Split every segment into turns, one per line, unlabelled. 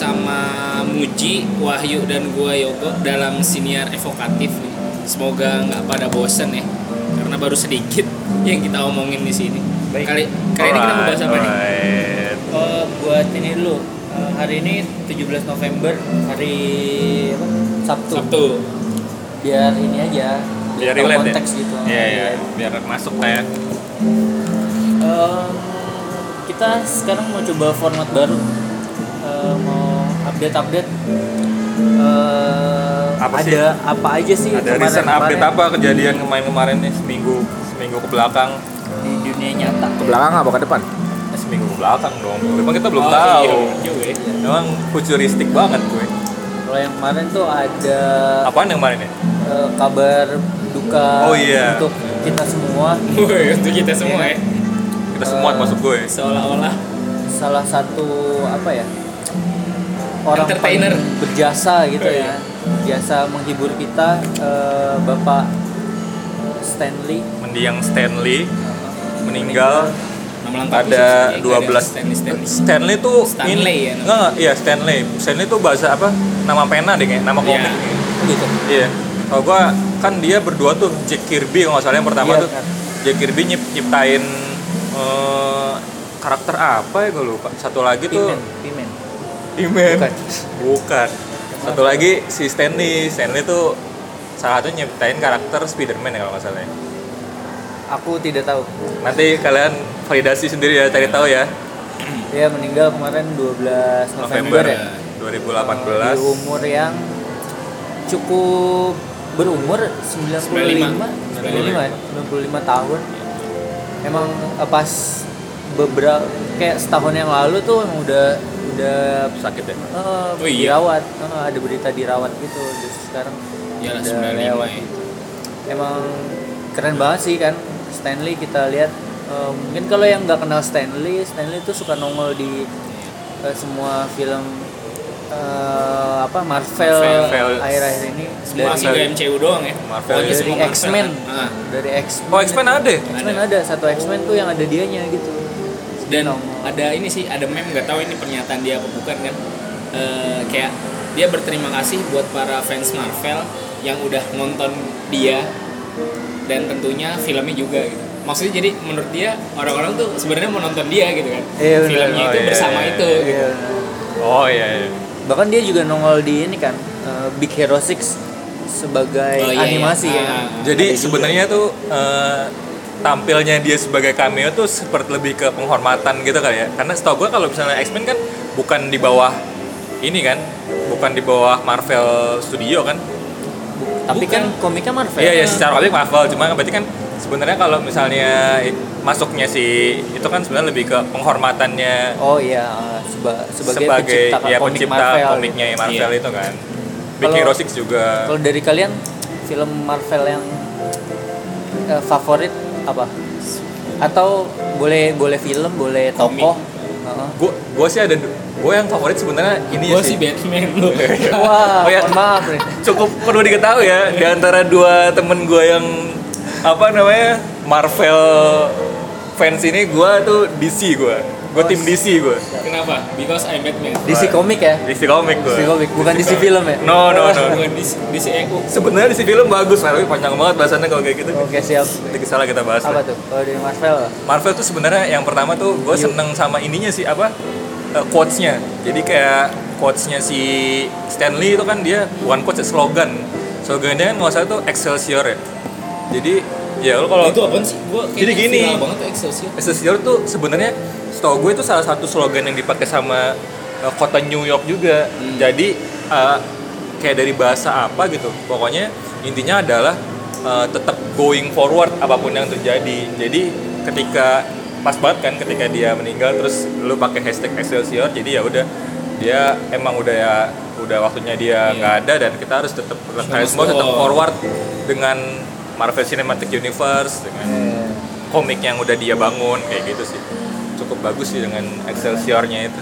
bersama Muji, Wahyu dan gua Yogo dalam siniar evokatif nih. Semoga nggak pada bosen ya, karena baru sedikit yang kita omongin di sini.
Baik.
Kali kali ini kita mau bahas apa nih?
Oh, buat ini dulu. Eh, hari ini 17 November, hari apa? Sabtu.
Sabtu.
Biar ini aja.
Biar relate ya?
konteks gitu.
Iya, iya. Biar masuk kayak
Em, kita sekarang mau coba format baru. Eh, mau update-update. Eh,
Apa
ada
sih?
apa aja sih
ada recent
kemarin-kemarin
update apa kejadian kemarin-kemarin nih seminggu seminggu ke belakang.
di dunia nyata?
ke belakang apa ke depan?
Eh, seminggu ke belakang dong. Memang kita belum
Oh,
tahu.
iya, juga ya.
Memang futuristik banget gue.
Kalau yang kemarin tuh ada
Apaan yang kemarin ya?
eh, kabar duka
Oh, iya.
untuk kita semua.
Untuk kita semua ya.
Kita semua
Eh,
masuk gue.
Seolah-olah
salah satu apa ya orang
Entertainer.
berjasa gitu
Oh,
ya jasa menghibur kita eh, bapak Stanley
Mendiang Stanley meninggal
lengkapnya
pada
sih, nggak ada
12
Stanley Stanley.
Stanley tuh
Stanley
ini
ya, namanya.
iya Stanley. Stanley tuh bahasa apa? Nama pena deh kayak, nama
Iya.
komik.
gitu
Iya. Kalau gua kan dia berdua tuh Jack Kirby kalau nggak salah yang pertama
Iya,
tuh
kan.
Jack Kirby nyip nyiptain eh, karakter apa ya gue lupa. Satu lagi tuh
Pimen
He-Man.
Bukan.
Bukan. Satu lagi si Stanley. Stanley tuh salah satu nyiptain karakter Spider-Man ya kalau nggak salah ya.
aku tidak tahu
Nanti kalian validasi sendiri ya, cari tahu ya.
dia meninggal kemarin 12 November,
November
ya di
2018.
umur yang cukup berumur 95 95 ya 95 tahun emang eh, pas beberapa kayak setahun yang lalu tuh emang udah udah
Sakit ya.
eh,
Oh iya?
dirawat Eh, ada berita dirawat gitu terus sekarang udah
95
lewat
ya.
emang keren banget sih kan Stanley kita lihat eh, mungkin kalau yang nggak kenal Stanley Stanley itu suka nongol di eh, semua film eh, apa Marvel,
Marvel.
akhir-akhir ini
Semua
dari
nggak MCU doang ya.
Marvel.
Pokoknya
dari
Marvel
X-Men.
Ah.
dari X-Men
Oh, X-Men ada. ya?
X-Men ada satu X-Men tuh yang ada dianya gitu
dan ada ini sih ada meme nggak tahu ini pernyataan dia apa bukan kan Eh, kayak dia berterima kasih buat para fans Marvel yang udah nonton dia dan tentunya filmnya juga gitu maksudnya jadi menurut dia orang-orang tuh sebenarnya mau nonton dia gitu kan
Iya, bener.
filmnya
Oh,
itu
iya,
bersama
iya,
itu
iya.
gitu.
Iya.
Oh iya iya.
bahkan dia juga nongol di ini kan eh, Big Hero 6 sebagai
Oh, iya, iya.
animasi
Ah.
kan
Jadi
Ada juga.
sebenarnya tuh eh, tampilnya dia sebagai cameo tuh seperti lebih ke penghormatan gitu kali ya. Karena setahu gua kalau misalnya X-Men kan bukan di bawah ini kan, bukan di bawah Marvel Studio kan.
tapi
Bukan.
kan komiknya Marvel
Iya ya secara komik Marvel, cuma berarti kan sebenarnya kalau misalnya masuknya si itu kan sebenarnya lebih ke penghormatannya
Oh iya, uh, seba- sebagai,
sebagai
pencipta
ya
komik
pencipta
Marvel.
komiknya Marvel
Iya.
itu kan. Big Hero 6 juga.
Kalau dari kalian film Marvel yang eh, favorit apa? Atau boleh boleh film, boleh tokoh? Heeh.
Gua gua sih ada gue yang favorit sebenarnya ini
gue
sih.
sih Batman lu
Wah,
Oh ya.
maaf nih.
cukup perlu diketahui ya di antara dua temen gue yang apa namanya Marvel fans ini gue tuh DC gue gue tim DC gue
kenapa? Because I'm Batman
DC komik ya?
DC komik gue
DC komik, bukan DC film ya?
no no no.
Bukan DC, DC EU
sebenarnya DC film bagus tapi panjang banget bahasannya kalau kayak gitu.
Oke, siap.
nanti salah kita bahas.
Apa tuh? Kalau dari Marvel?
Marvel tuh sebenarnya yang pertama tuh gue seneng sama ininya sih apa? Eh, quotes-nya. Jadi kayak quotes-nya si Stanley itu kan dia bukan quotes slogan. Slogannya kan nggak salah tuh Excelsior ya. Jadi ya lo kalau
itu apa sih? Gue
Jadi gini.
banget tuh Excelsior.
Excelsior tuh sebenarnya setahu gue itu salah satu slogan yang dipakai sama uh, kota New York juga.
Hmm.
Jadi uh, kayak dari bahasa apa gitu. Pokoknya intinya adalah uh, tetap going forward apa pun yang terjadi. Jadi ketika pas banget kan ketika dia meninggal terus lu pakai hashtag Excelsior jadi ya udah dia emang udah ya udah waktunya dia
Iya.
nggak ada dan kita harus tetap kalian semua tetap forward dengan Marvel Cinematic Universe dengan
Eh,
komik yang udah dia bangun kayak gitu sih cukup bagus sih dengan Excelsior-nya itu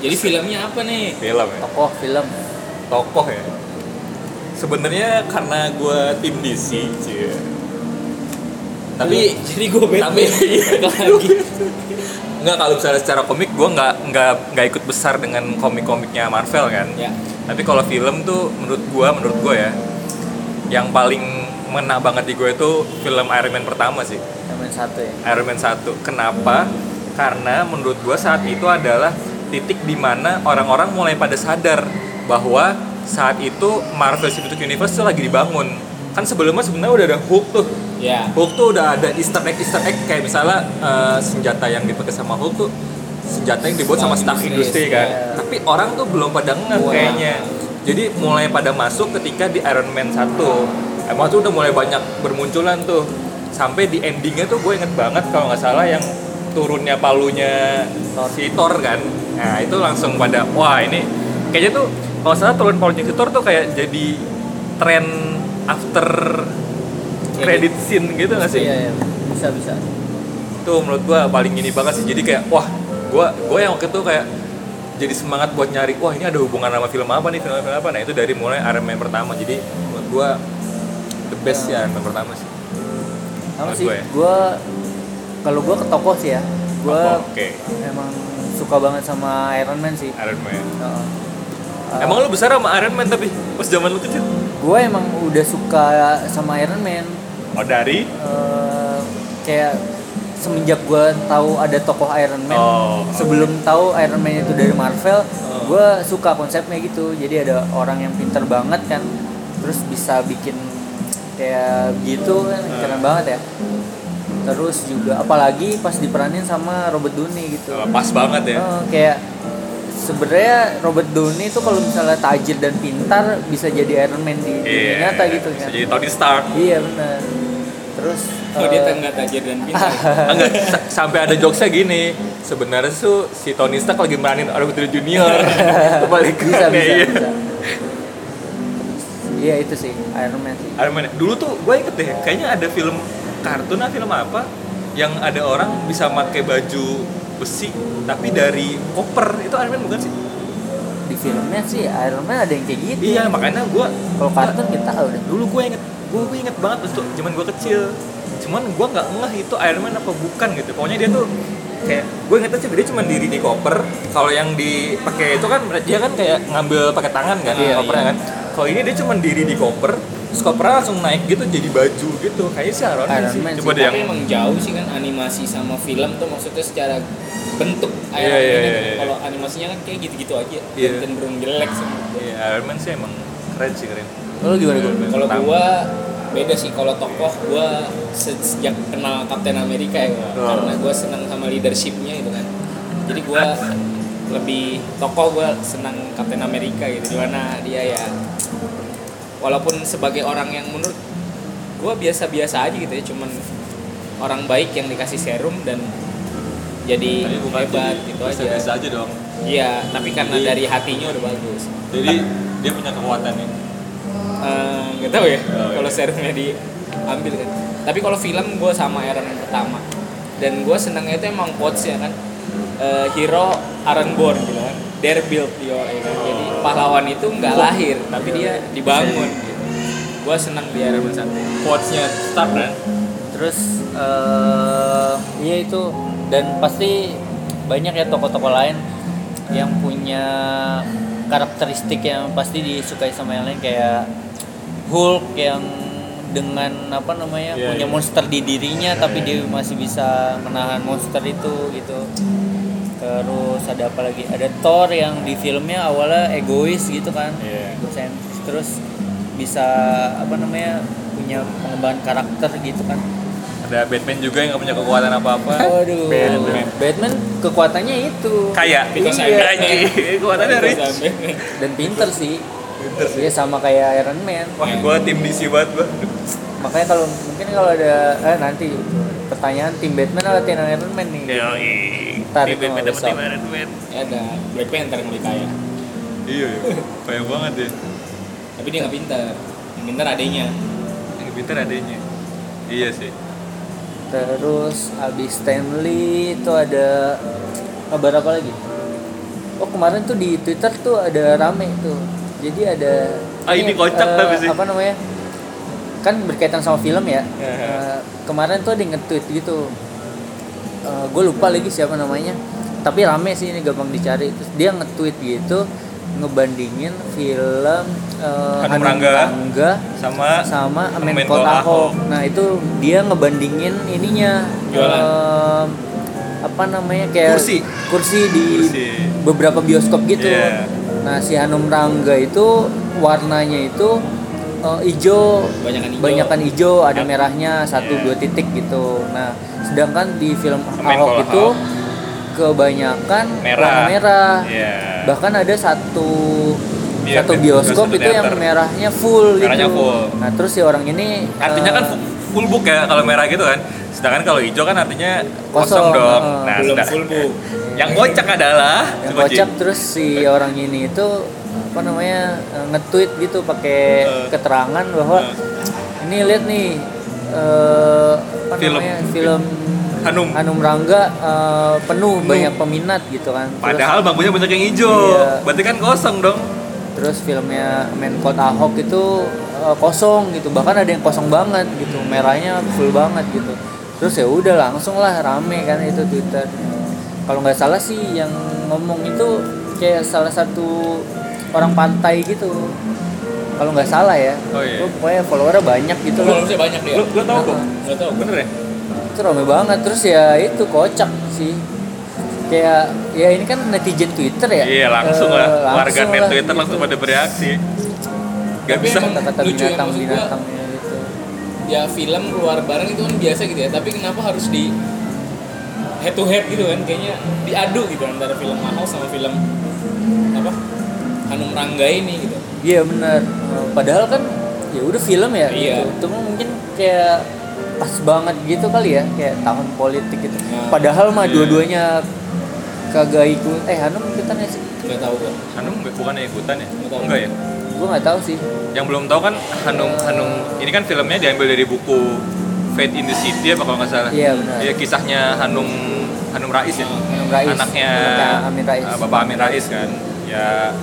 Jadi filmnya apa nih?
film ya
tokoh film
tokoh ya sebenarnya karena gue tim DC cie. tapi
jadi gue Batman
tapi
lagi.
nggak kalau misalnya secara komik gue nggak nggak nggak ikut besar dengan komik-komiknya Marvel kan
Ya.
tapi kalau film tuh menurut gue menurut gue ya yang paling mena banget di gue itu film Iron Man pertama sih
Elemen satu ya
Iron Man 1 kenapa karena menurut gue saat itu adalah titik di mana orang-orang mulai pada sadar bahwa saat itu Marvel Cinematic Universe tuh lagi dibangun kan sebelumnya sebenarnya udah ada Hulk tuh
Ya.
Hulk tuh udah ada Easter egg Easter egg kayak misalnya eh, senjata yang dipakai sama Hulk tuh senjata yang dibuat sama
Stark
Industry kan.
iya.
Tapi orang tuh belum pada ngeh
Wah.
kayaknya. Jadi mulai pada masuk ketika di Iron Man 1. Emang tuh udah mulai banyak bermunculan tuh. Sampai di endingnya tuh gue inget banget kalau nggak salah yang turunnya palunya si Thor kan. Nah itu langsung pada wah ini kayaknya tuh kalau salah turun palunya si Thor tuh kayak jadi tren after credit scene gitu nggak sih?
iya iya. Bisa bisa.
Tuh menurut gua paling ini banget sih. Jadi kayak wah, gua gua yang waktu itu kayak jadi semangat buat nyari wah ini ada hubungan sama film apa nih? Film film apa nah itu dari mulai Iron Man pertama. Jadi menurut gua the best ya Iron Man pertama sih
sama
Menurut
sih
gue ya.
gue kalau gue ke tokoh sih ya. Gue
Tokoh, oke.
emang suka banget sama Iron Man sih.
Iron Man.
Heeh.
emang lu besar sama Iron Man tapi pas zaman lu kecil?
gue emang udah suka sama Iron Man.
Oh dari?
Eh, kayak semenjak gue tahu ada tokoh Iron Man
Oh,
sebelum tahu Iron Man itu dari Marvel
Oh.
gue suka konsepnya gitu. Jadi ada orang yang pinter banget kan terus bisa bikin kayak gitu kan keren banget ya. Terus juga apalagi pas diperanin sama Robert Downey gitu.
Oh, pas banget ya.
Oh, kayak sebenarnya Robert Downey itu kalau misalnya tajir dan pintar bisa jadi Iron Man di dunia
Iya,
nyata gitu kan.
jadi Tony Stark.
Iya benar. Terus
Oh dia
eh,
tengah tajir dan pintar.
Enggak, sa- sampai ada jokesnya gini sebenarnya tuh si Tony Stark lagi meranin Robert Downey Junior. Kebalikan
bisa bisa,
iya.
bisa. Iya itu sih Iron Man sih.
Iron Man. Dulu tuh gue inget deh, kayaknya ada film kartun atau film apa yang ada orang bisa pakai baju besi tapi dari koper. Itu Iron Man bukan sih?
di filmnya sih Iron Man ada yang kayak gitu.
Iya makanya gue
kalau kartun kita udah
dulu gue inget gue gue inget banget waktu zaman gue kecil. Cuman gue nggak ngeh itu Iron Man apa bukan gitu. Pokoknya dia tuh kayak gue ingetnya sih dia cuma diri di koper kalau yang dipakai itu kan dia kan kayak ngambil pakai tangan kan
Iya,
kopernya
iya.
kan kalau ini dia cuma diri di koper terus kopernya langsung naik gitu jadi baju gitu kayaknya sih Iron Man
Iron
sih
Man
coba
sih,
deh yang
Tapi emang jauh sih kan animasi sama film tuh maksudnya secara bentuk
Iya,
Iron
iya,
Man kan.
iya, iya.
Kalau animasinya kan kayak gitu-gitu aja.
Iya.
Dan cenderung jelek semua.
Iya, Iron Man sih emang keren sih keren
Lo gimana gue
Kalau gua beda sih. Kalau tokoh gua se- sejak kenal Captain America ya.
Oh.
karena gua senang sama leadershipnya gitu kan. Jadi gua lebih tokoh gua senang Captain America gitu. Di mana dia ya walaupun sebagai orang yang menurut gua biasa-biasa aja gitu ya cuman orang baik yang dikasih serum dan jadi
Tapi bukan
hebat
jadi
gitu aja.
biasa-biasa aja dong.
Iya tapi karena
Jadi-
dari hatinya udah bagus.
jadi dia punya kekuatan ya
Eh, nggak tahu ya
Oh, iya.
kalau serumnya diambil kan. Tapi kalau film gue sama Iron Man pertama. Dan gue senangnya itu emang quotes ya kan. Eh, hero aren't born gitu kan. Yo ya jadi pahlawan itu nggak lahir tapi dia dibangun. Gitu. gue senang di Iron Man satu
quotesnya. Stark kan?
Terus eh iya itu. Dan pasti banyak ya tokoh-tokoh lain yang punya karakteristik yang pasti disukai sama yang lain. Kayak Hulk yang dengan apa namanya
Iya,
punya
iya.
monster di dirinya tapi dia masih bisa menahan monster itu gitu. Terus ada apa lagi? Ada Thor yang di filmnya awalnya egois gitu kan.
Iya.
egosentris. Terus bisa apa namanya punya pengembangan karakter gitu kan.
Ada Batman juga yang nggak punya kekuatan apa-apa.
Waduh,
Batman.
Batman. kekuatannya itu.
Kayak
Because
Iya.
Kekuatannya rich.
Dan pinter sih.
Pinter sih.
Dia sama kayak Iron Man.
wah gua tim DC banget gua
Makanya kalau mungkin kalau ada eh nanti pertanyaan tim Batman atau tim Iron Man nih. Itu
band
nggak
band
besok.
nih, band band.
Ya ada Black Panther yang lebih kaya.
Iya, iya. Kayak banget ya.
Tapi dia nggak pintar. Yang pintar adanya.
Yang pintar adanya. Iya sih.
Terus abis Stanley itu ada kabar apa lagi? Oh kemarin tuh di Twitter tuh ada rame tuh. Jadi ada
Ah, ini kocak
eh,
tapi sih.
Apa namanya? Kan berkaitan sama film ya. Eh, kemarin tuh ada nge-tweet gitu. gue lupa lagi siapa namanya. Tapi rame sih ini gampang dicari. Terus dia nge-tweet gitu ngebandingin film eh,
Hanum Rangga.
Rangga
Sama
sama
Menko
Menko
Ahok.
Ahok. Nah itu dia ngebandingin ininya
Jualan.
em, apa namanya kayak
Kursi.
kursi di
Kursi.
beberapa bioskop gitu.
Iya.
Nah si Hanum Rangga itu warnanya itu eh, hijau,
Banyakan hijau.
banyakan hijau, ada
Yap.
merahnya satu
Iya.
dua titik gitu. Nah sedangkan di film Ahok itu
Ahok.
kebanyakan
Merah.
warna merah.
Iya.
Bahkan ada satu
Iya,
satu bioskop itu yang merahnya full
Merahnya
gitu.
full.
Nah, terus si orang ini
Artinya
eh,
kan fu- full book ya kalau merah gitu kan. Sedangkan kalau hijau kan artinya
Kosong,
kosong, dong.
eh.
Nah,
Belum full book.
yang kocak adalah
yang kocak terus si orang ini itu apa namanya eh, nge-tweet gitu pakai
Eh.
keterangan bahwa
Eh.
ini lihat nih eh, apa
Film.
namanya film
Hanum.
Hanum Rangga eh, penuh banyak peminat gitu kan. Terus,
Padahal bangkunya banyak yang hijau.
Iya.
Berarti kan kosong dong.
terus filmnya Menkot Ahok itu kosong gitu bahkan ada yang kosong banget gitu merahnya full banget gitu terus ya udah langsung lah rame kan itu Twitter kalau nggak salah sih yang ngomong itu kayak salah satu orang pantai gitu kalau nggak salah ya
Oh, iya.
Gua pokoknya followernya banyak gitu loh
Followersnya banyak dia.
Lu lu tau kok?
Nggak tahu.
Bener ya?
itu rame banget terus ya itu kocak sih kayak ya ini kan netizen Twitter ya
Iya langsung
Eh,
lah. Warga
langsung
net Twitter
gitu.
langsung pada bereaksi. Gak
Tapi
bisa.
kata-kata
ya,
binatang binatangnya gitu
Ya film keluar bareng itu kan biasa gitu ya. Tapi kenapa harus di head to head gitu kan? Kayaknya diadu gitu antara film Ahok sama film apa? Hanum Rangga ini gitu.
Iya benar. Eh, Padahal kan ya udah film ya.
Iya.
Gitu. Cuma mungkin kayak pas banget gitu kali ya, kayak tahun politik gitu.
Nah,
Padahal mah
iya.
dua-duanya kagak ikut. Eh Hanum ikutan ya sih?
Nggak tahu kan.
Hanum bukannya ikutan ya?
Nggak tahu.
Enggak ya?
Gue nggak tahu sih.
Yang belum tahu kan Hanum Hanum ini kan filmnya diambil dari buku Fate in the City ya kalau nggak salah.
Iya, benar.
Iya kisahnya Hanum Hanum Rais ya.
Hanum Rais.
Anaknya
Amin Rais.
uh, Bapak Amin Rais kan. Ya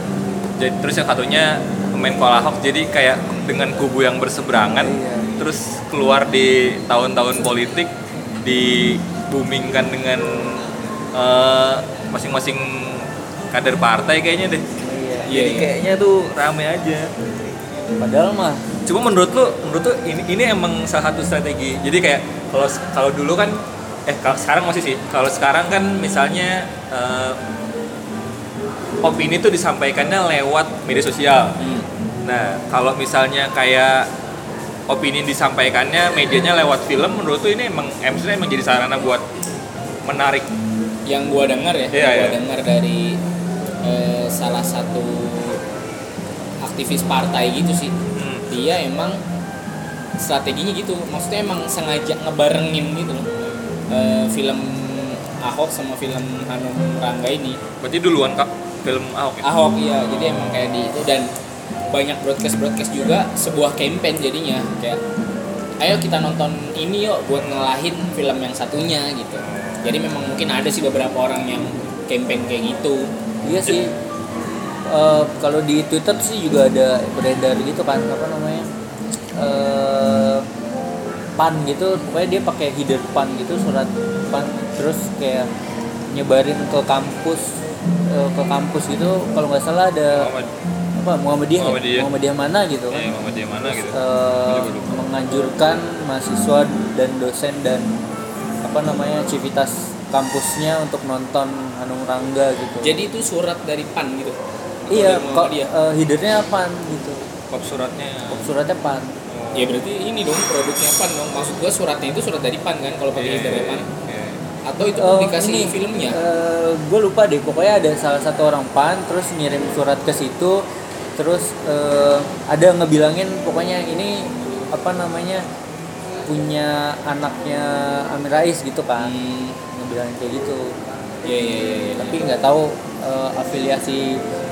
jadi terus yang satunya Menko Ahok jadi kayak dengan kubu yang berseberangan
Iya.
terus keluar di tahun-tahun politik di boomingkan dengan eh, masing-masing kader partai kayaknya deh. Jadi
iya.
kayaknya tuh rame aja.
Padahal mah
Cuma menurut lu, menurut lu ini ini emang salah satu strategi. Jadi kayak kalau kalau dulu kan eh kalau sekarang masih sih. Kalau sekarang kan misalnya eh, opini tuh disampaikannya lewat media sosial.
Hmm.
Nah, kalau misalnya kayak opini disampaikannya medianya lewat film menurut tuh ini emang eh, emang jadi sarana buat menarik
Yang gua dengar ya,
Iya,
yang gua
iya.
dengar dari eh, salah satu aktivis partai gitu sih.
hmm,
Dia emang strateginya gitu. Maksudnya emang sengaja ngebarengin gitu loh. Eh, film Ahok sama film Hanum Rangga ini.
berarti duluan kak film Ahok ya?
Ahok iya jadi emang kayak di itu dan banyak broadcast broadcast juga sebuah campaign jadinya kayak ayo kita nonton ini yuk buat ngalahin film yang satunya gitu jadi memang mungkin ada sih beberapa orang yang campaign kayak gitu
iya sih. Eh, kalau di Twitter sih juga ada beredar gitu kan apa namanya eh pan gitu pokoknya dia pakai header pan gitu surat pan terus kayak nyebarin ke kampus eh, ke kampus gitu kalau nggak salah ada
Muhammad
apa Muhammadiyah ya?
Muhammadiyah.
Muhammadiyah mana gitu kan
eh, Muhammadiyah mana gitu Gua juga lupa.
menganjurkan mahasiswa dan dosen dan apa namanya civitas kampusnya untuk nonton Hanung Rangga gitu.
Jadi itu surat dari pan gitu?
Iya kok
Muhammadiyah.
eh, headernya pan gitu.
Kop suratnya.
Suratnya pan.
Ya berarti ini dong produknya pan dong. Maksud gua suratnya itu surat dari pan kan kalau pakai
Iya,
dari pan?
iya.
atau itu
Oh,
publikasi
ini,
filmnya?
gue lupa deh. Pokoknya ada salah satu orang pan terus ngirim surat ke situ. Terus eh, ada ngebilangin pokoknya ini apa namanya punya anaknya Amir Rais gitu kan.
Hmm,
ngebilangin kayak gitu
Iya iya iya. iya.
tapi nggak tahu eh, afiliasi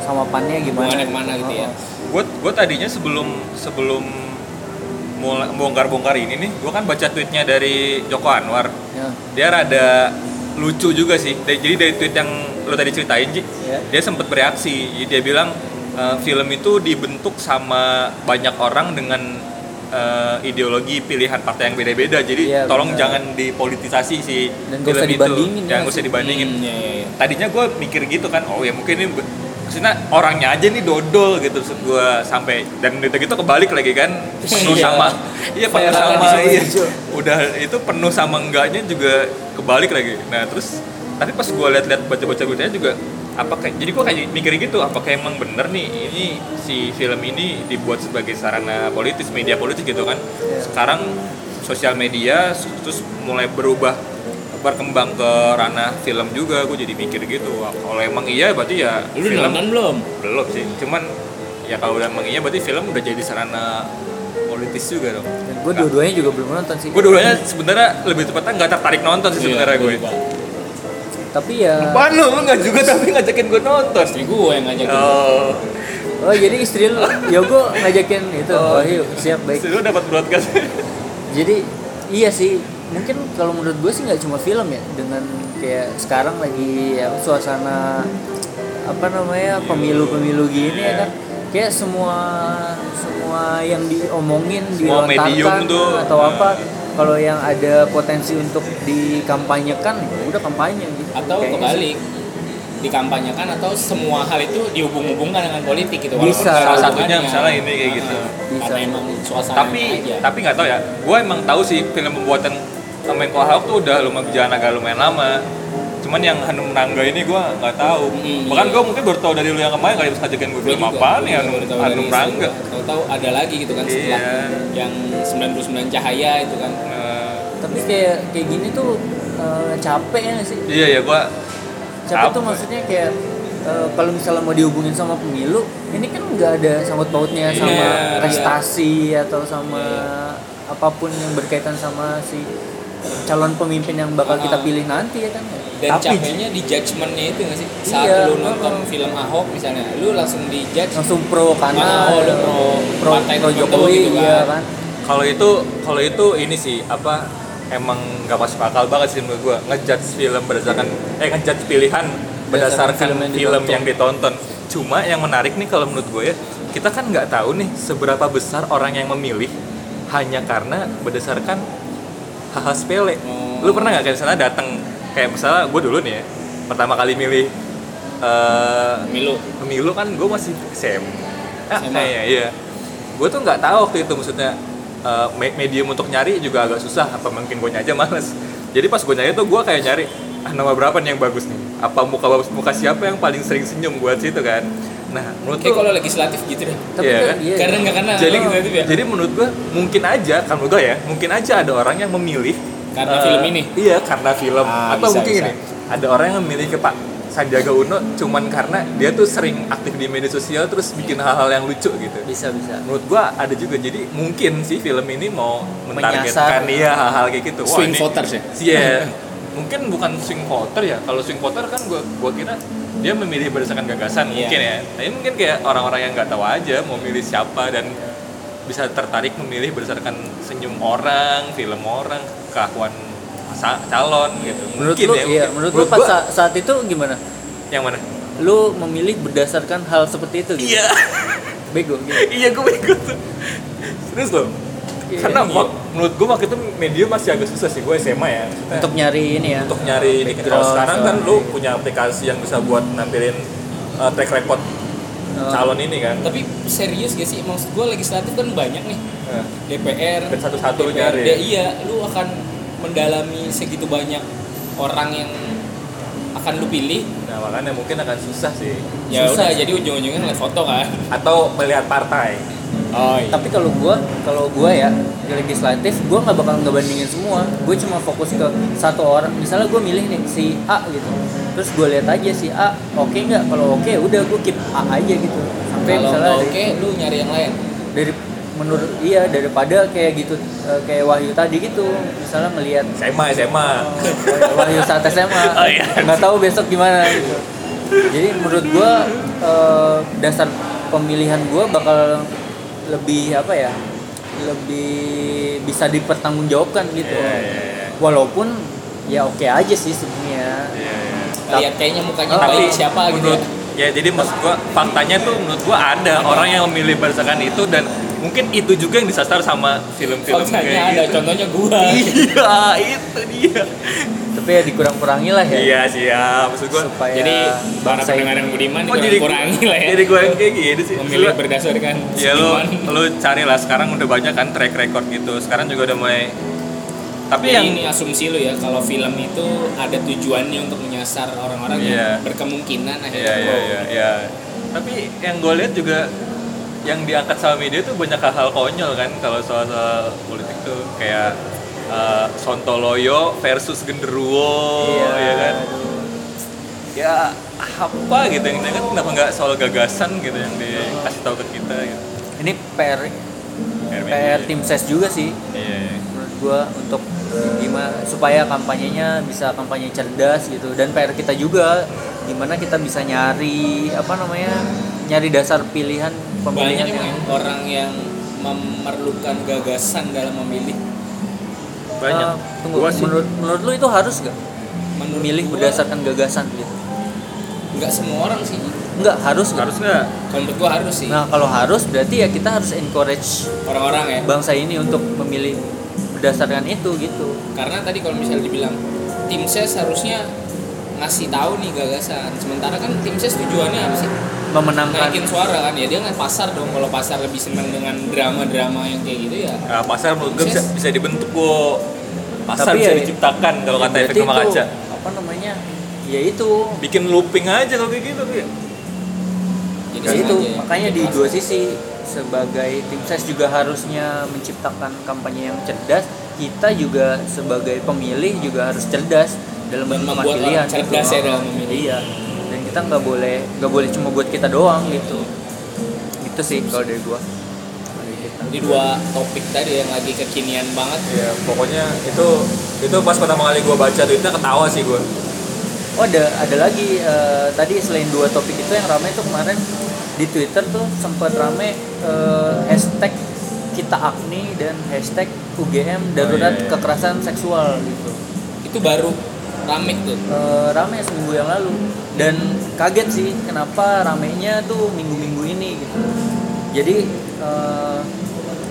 sama pannya gimana
Hubungannya ke mana gitu ya.
Oh,
gue gue tadinya sebelum sebelum mulai bongkar-bongkar ini nih gue kan baca tweetnya dari Joko Anwar
ya.
dia rada lucu juga sih jadi dari tweet yang lo tadi ceritain Ji
Ya.
dia sempat bereaksi Jadi dia bilang eh, film itu dibentuk sama banyak orang dengan eh, ideologi pilihan partai yang beda-beda jadi
Iya,
tolong
benar.
jangan dipolitisasi si
Dan
film
usah
itu
dibandingin, ya
jangan
nggak
usah
sih?
dibandingin
Hmm, iya. iya.
tadinya gue mikir gitu kan oh ya mungkin ini maksudnya orangnya aja nih dodol gitu maksud gue sampai dan itu gitu kebalik lagi kan penuh
Iya.
sama iya penuh sama iya. udah itu penuh sama enggaknya juga kebalik lagi nah terus tapi pas gue liat-liat baca-baca beritanya juga apa kayak jadi gue kayak mikir gitu apakah emang bener nih ini si film ini dibuat sebagai sarana politis media politis gitu kan
Iya.
sekarang sosial media terus mulai berubah berkembang ke ranah film juga gue jadi mikir gitu kalau emang iya berarti ya
Lu
film
nonton belum?
belum sih cuman ya kalau emang iya berarti film udah jadi sarana politis juga dong
dan gue dua-duanya juga belum nonton sih
gue dulunya sebenarnya lebih tepatnya nggak tertarik nonton sih sebenarnya
Iya,
gue
juga.
Tapi ya
Apaan lu? Lu nggak juga tapi ngajakin gue nonton.
Istri gue yang ngajakin.
Oh,
oh jadi istri lu? Yogo ngajakin itu.
Oh.
oh, yuk siap baik.
Lu dapat broadcast.
Jadi iya sih. Mungkin kalau menurut gue sih nggak cuma film ya. Dengan kayak sekarang lagi ya suasana apa namanya pemilu-pemilu gini ya kan. Kayak semua semua yang diomongin
Semua
dilontarkan
tuh.
atau apa kalau yang ada potensi untuk dikampanyekan ya udah kampanye gitu
Atau
Kayaknya sih.
kebalik dikampanyekan atau semua hal itu dihubung-hubungkan dengan politik gitu
Bisa.
nggak ada
Salah satunya misalnya ini kayak gitu.
Ah,
Bisa.
karena emang suasana
tapi
aja
tapi nggak tahu ya gue emang tahu sih film pembuatan Menko Ahok tuh udah lumayan berjalan agak lumayan lama cuman yang Hanum Nangga ini gue nggak tahu
Hmm,
bahkan
iya.
gue mungkin baru tahu dari lu yang kemarin kali bisa ngajakin gue
Gua
film apaan
gua
ya
tahu
Hanum
dari
Nangga
situ. tahu-tahu ada lagi gitu kan setelah
Iya.
yang 99 cahaya itu kan
tapi kayak kayak gini tuh eh, capek ya sih?
Iya ya gue
capek tuh maksudnya kayak eh, kalau misalnya mau dihubungin sama pemilu ini kan nggak ada sangkut pautnya sama
Iya,
prestasi atau sama apa pun yang berkaitan sama si calon pemimpin yang bakal
Ah.
kita pilih nanti ya kan?
Dan
tapi
capeknya di judgementnya itu nggak sih? Saat
Iya,
lu nonton
heeh.
film Ahok misalnya lu langsung di judge.
Langsung pro kanan.
Oh, lu pro-
pro, pro
tertentu
Jokowi
gitu kan.
iya kan?
Kalau itu kalau itu ini sih apa emang nggak masuk akal banget sih menurut gue ngejudge film berdasarkan eh ngejudge pilihan berdasarkan
film
film,
yang
yang, ditonton. Cuma yang menarik nih kalau menurut gue ya kita kan nggak tahu nih seberapa besar orang yang memilih hanya karena berdasarkan hal-hal sepele.
Oh.
lu pernah nggak kayak misalnya datang kayak misalnya gue dulu nih ya pertama kali milih eh
pemilu
pemilu kan gue masih SM ah, iya iya. Gue tuh nggak tahu waktu itu maksudnya me- medium untuk nyari juga agak susah apa mungkin gue aja males. Jadi pas gue nyari tuh gue kayak nyari ah nama berapa nih yang bagus nih? Apa muka muka siapa yang paling sering senyum? Buat situ kan. Nah menurut tuh
kalau legislatif gitu deh.
Tapi
Iya
kan? iya
karena nggak karena
jadi
legislatif ya.
jadi menurut gue mungkin aja kan menurut gue ya mungkin aja ada orang yang memilih
Karena
eh,
film ini?
iya karena film.
Ah,
atau
bisa,
mungkin
bisa.
ini ada orang yang memilih ke Pak Sandiaga Uno cuman karena dia tuh sering aktif di media sosial terus bikin hal-hal yang lucu gitu.
Bisa bisa.
Menurut gua ada juga. Jadi mungkin sih film ini mau mentargetkan dia hal-hal kayak gitu. Wah,
swing
ini-
voters ya
Iya, mungkin bukan swing voter ya. Kalau swing voter kan gua gua kira dia memilih berdasarkan gagasan
Iya.
mungkin ya. Tapi mungkin kayak orang-orang yang nggak tahu aja mau milih siapa dan bisa tertarik memilih berdasarkan senyum orang, film orang, keakuan calon gitu.
menurut
mungkin
lu
ya.
iya
mungkin.
menurut, lu pas
gua-
sa- saat itu gimana
yang mana?
lu memilih berdasarkan hal seperti itu gitu
Iya,
bego gitu
iya gue ikut. Serius loh.
Iya,
Karena
iya.
menurut gue waktu itu media masih agak susah sih gue SMA ya.
untuk nyari ini ya
untuk nyari ini. Kalau sekarang kan lu punya aplikasi yang bisa buat nampilin uh, track record
Oh.
calon ini kan.
tapi serius gak sih maksud gue legislatif kan banyak nih
Nah,
DPR
satu-satu nyari.
iya lu akan mendalami segitu banyak orang yang akan lu pilih?
Nah makanya mungkin akan susah sih.
ya
Susah.
udah jadi ujung-ujungnya ngeliat foto kan?
Atau melihat partai.
oh iya.
Tapi kalau gua kalau gua ya di legislatif gua nggak bakal ngebandingin semua. Gue cuma fokus ke satu orang. Misalnya gua milih nih si A gitu. Terus gua lihat aja si A oke nggak? Kalau oke udah gua keep A aja gitu. Sampai
kalau
misalnya
oke lu nyari yang lain?
Dari menurut iya daripada kayak gitu eh, kayak Wahyu tadi gitu. Misalnya ngelihat
SMA SMA
oh, Wahyu saat SMA
Oh, iya.
nggak tahu besok gimana gitu. Jadi menurut gua eh, dasar pemilihan gua bakal lebih apa ya lebih bisa dipertanggungjawabkan gitu.
Iya, iya, iya.
walaupun ya oke aja sih sebenarnya.
Iya, iya.
lihat kayaknya mukanya
Oh,
baik siapa gitu ya.
menurut, ya jadi maksud gua faktanya tuh menurut gua ada orang yang memilih berdasarkan itu dan mungkin itu juga yang disasar sama film-film kayak
ada
gitu.
contohnya gua.
Iya itu dia.
Tapi ya dikurang-kurangi lah ya.
Iya siap. Maksud gua
supaya
jadi para pendengar
ini-
yang budiman
Oh, jadi
kurangi lah ya.
jadi gua yang kayak gini sih?
Memilih berdasarkan
ya lu lu cari lah sekarang udah banyak kan track record gitu. Sekarang juga udah mulai tapi
Jadi
yang
ini asumsi lu ya kalau film itu ada tujuannya untuk menyasar orang-orang
Iya.
yang berkemungkinan
Iya
akhirnya
iya
oh,
iya iya. Tapi yang gue lihat juga yang diangkat sama media tuh banyak hal-hal konyol kan kalau soal-soal politik tuh kayak uh, Sontoloyo versus Genderuwo
Iya.
ya kan. Ya apa gitu yang kan kenapa nggak soal gagasan gitu yang dikasih tahu ke kita gitu.
ini PR
media.
PR tim ses juga sih
Iya. iya.
menurut gua untuk gimana supaya kampanyenya bisa kampanye cerdas gitu dan PR kita juga gimana kita bisa nyari apa namanya nyari dasar pilihan
banyak
yang
ya orang yang memerlukan gagasan dalam memilih.
Banyak.
Eh, tunggu
Gua sih.
menurut menurut lu itu harus gak
menurut
memilih
gua,
berdasarkan gagasan gitu?
nggak semua orang sih.
Enggak harus nggak?
Harus nggak?
kalau menurut gua harus sih.
Nah kalau harus berarti ya kita harus encourage
orang-orang ya.
bangsa ini untuk memilih berdasarkan itu gitu.
Karena tadi kalau misalnya dibilang tim ses harusnya ngasih tahu nih gagasan sementara kan tim ses tujuannya apa sih
memenangkan
naikin suara kan ya dia nggak pasar dong kalau pasar lebih senang dengan drama-drama yang kayak gitu ya
Nah, pasar menurut gue bisa, bisa dibentuk kok. Pasar
Tapi
bisa
ya-
diciptakan kalau kata
Berarti
efek rumah kaca.
apa namanya ya itu
Bikin looping aja kalau kayak gitu. Bi.
jadi
ya itu
sengaja ya.
makanya di
Pasar.
dua sisi sebagai tim ses juga harusnya menciptakan kampanye yang cerdas kita juga sebagai pemilih juga harus cerdas dalam
Dan membuat
pilihan
orang cerdas
gitu.
ya dalam memilih.
iya dan kita nggak boleh nggak boleh cuma buat kita doang gitu itu sih kalau dari gua.
Jadi dua topik tadi yang lagi kekinian banget
Ya, pokoknya itu itu pas pertama kali gue baca tweetnya ketawa sih gue.
Oh ada ada lagi eh, tadi selain dua topik itu yang ramai tuh kemarin di Twitter tuh sempat ramai eh, hashtag kita akni dan hashtag UGM darurat
Oh, iya, iya.
kekerasan seksual gitu.
itu baru rame tuh
Eh, rame seminggu yang lalu dan kaget sih kenapa ramenya tuh minggu-minggu ini gitu. Jadi eh,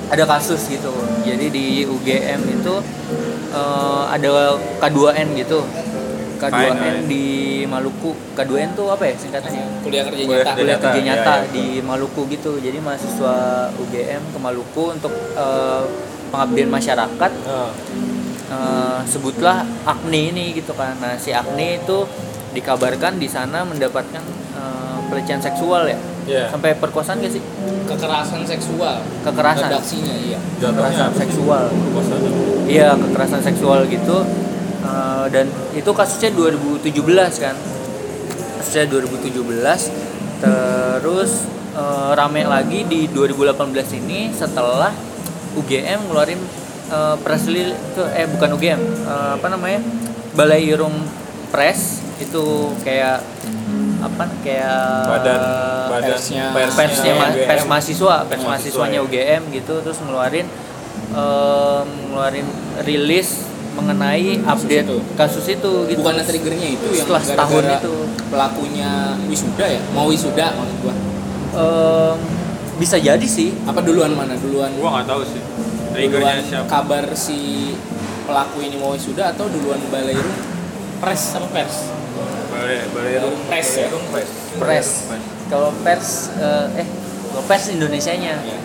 ada kasus gitu. Jadi di UGM itu eh, ada K2N gitu. K2N
Fine,
di Maluku. K2N tuh apa ya singkatannya?
kuliah kerja
Kuliah
nyata
Kuliah kerja
nyata, iya, iya.
di Maluku gitu. Jadi mahasiswa UGM ke Maluku untuk eh, pengabdian masyarakat eh, sebutlah Agni ini gitu kan. Nah, si Agni itu dikabarkan di sana mendapatkan eh, pelecehan seksual ya.
Iya.
Sampai perkosaan gak sih?
kekerasan seksual
Kekerasan.
redaksinya iya
Kekerasan seksual. Iya, kekerasan seksual gitu. Eh, dan itu kasusnya 2017 kan. Kasusnya 2017. Terus eh, rame lagi di 2018 ini setelah UGM ngeluarin eh, press release itu eh bukan UGM, eh, apa namanya? Balai Irung Press itu kayak apa kayak
Badan badan
persnya-
persnya ma-
UGM.
pers mahasiswa pers
Mahasiswa,
mahasiswanya
ya.
UGM gitu terus ngeluarin em, ngeluarin rilis mengenai update
itu.
kasus itu gitu
bukan triggernya itu yang
Setelah setahun itu.
pelakunya wisuda ya mau wisuda maksud gua
Em, bisa jadi sih
apa duluan mana duluan
Gue nggak tahu sih.
Duluan
siapa?
kabar si pelaku ini mau wisuda atau duluan balai Rum pres apa pers
Balai balai Rum
Press ya?
Rum Press.
Press. kalau pers eh, eh kalau pers Indonesianya
ya.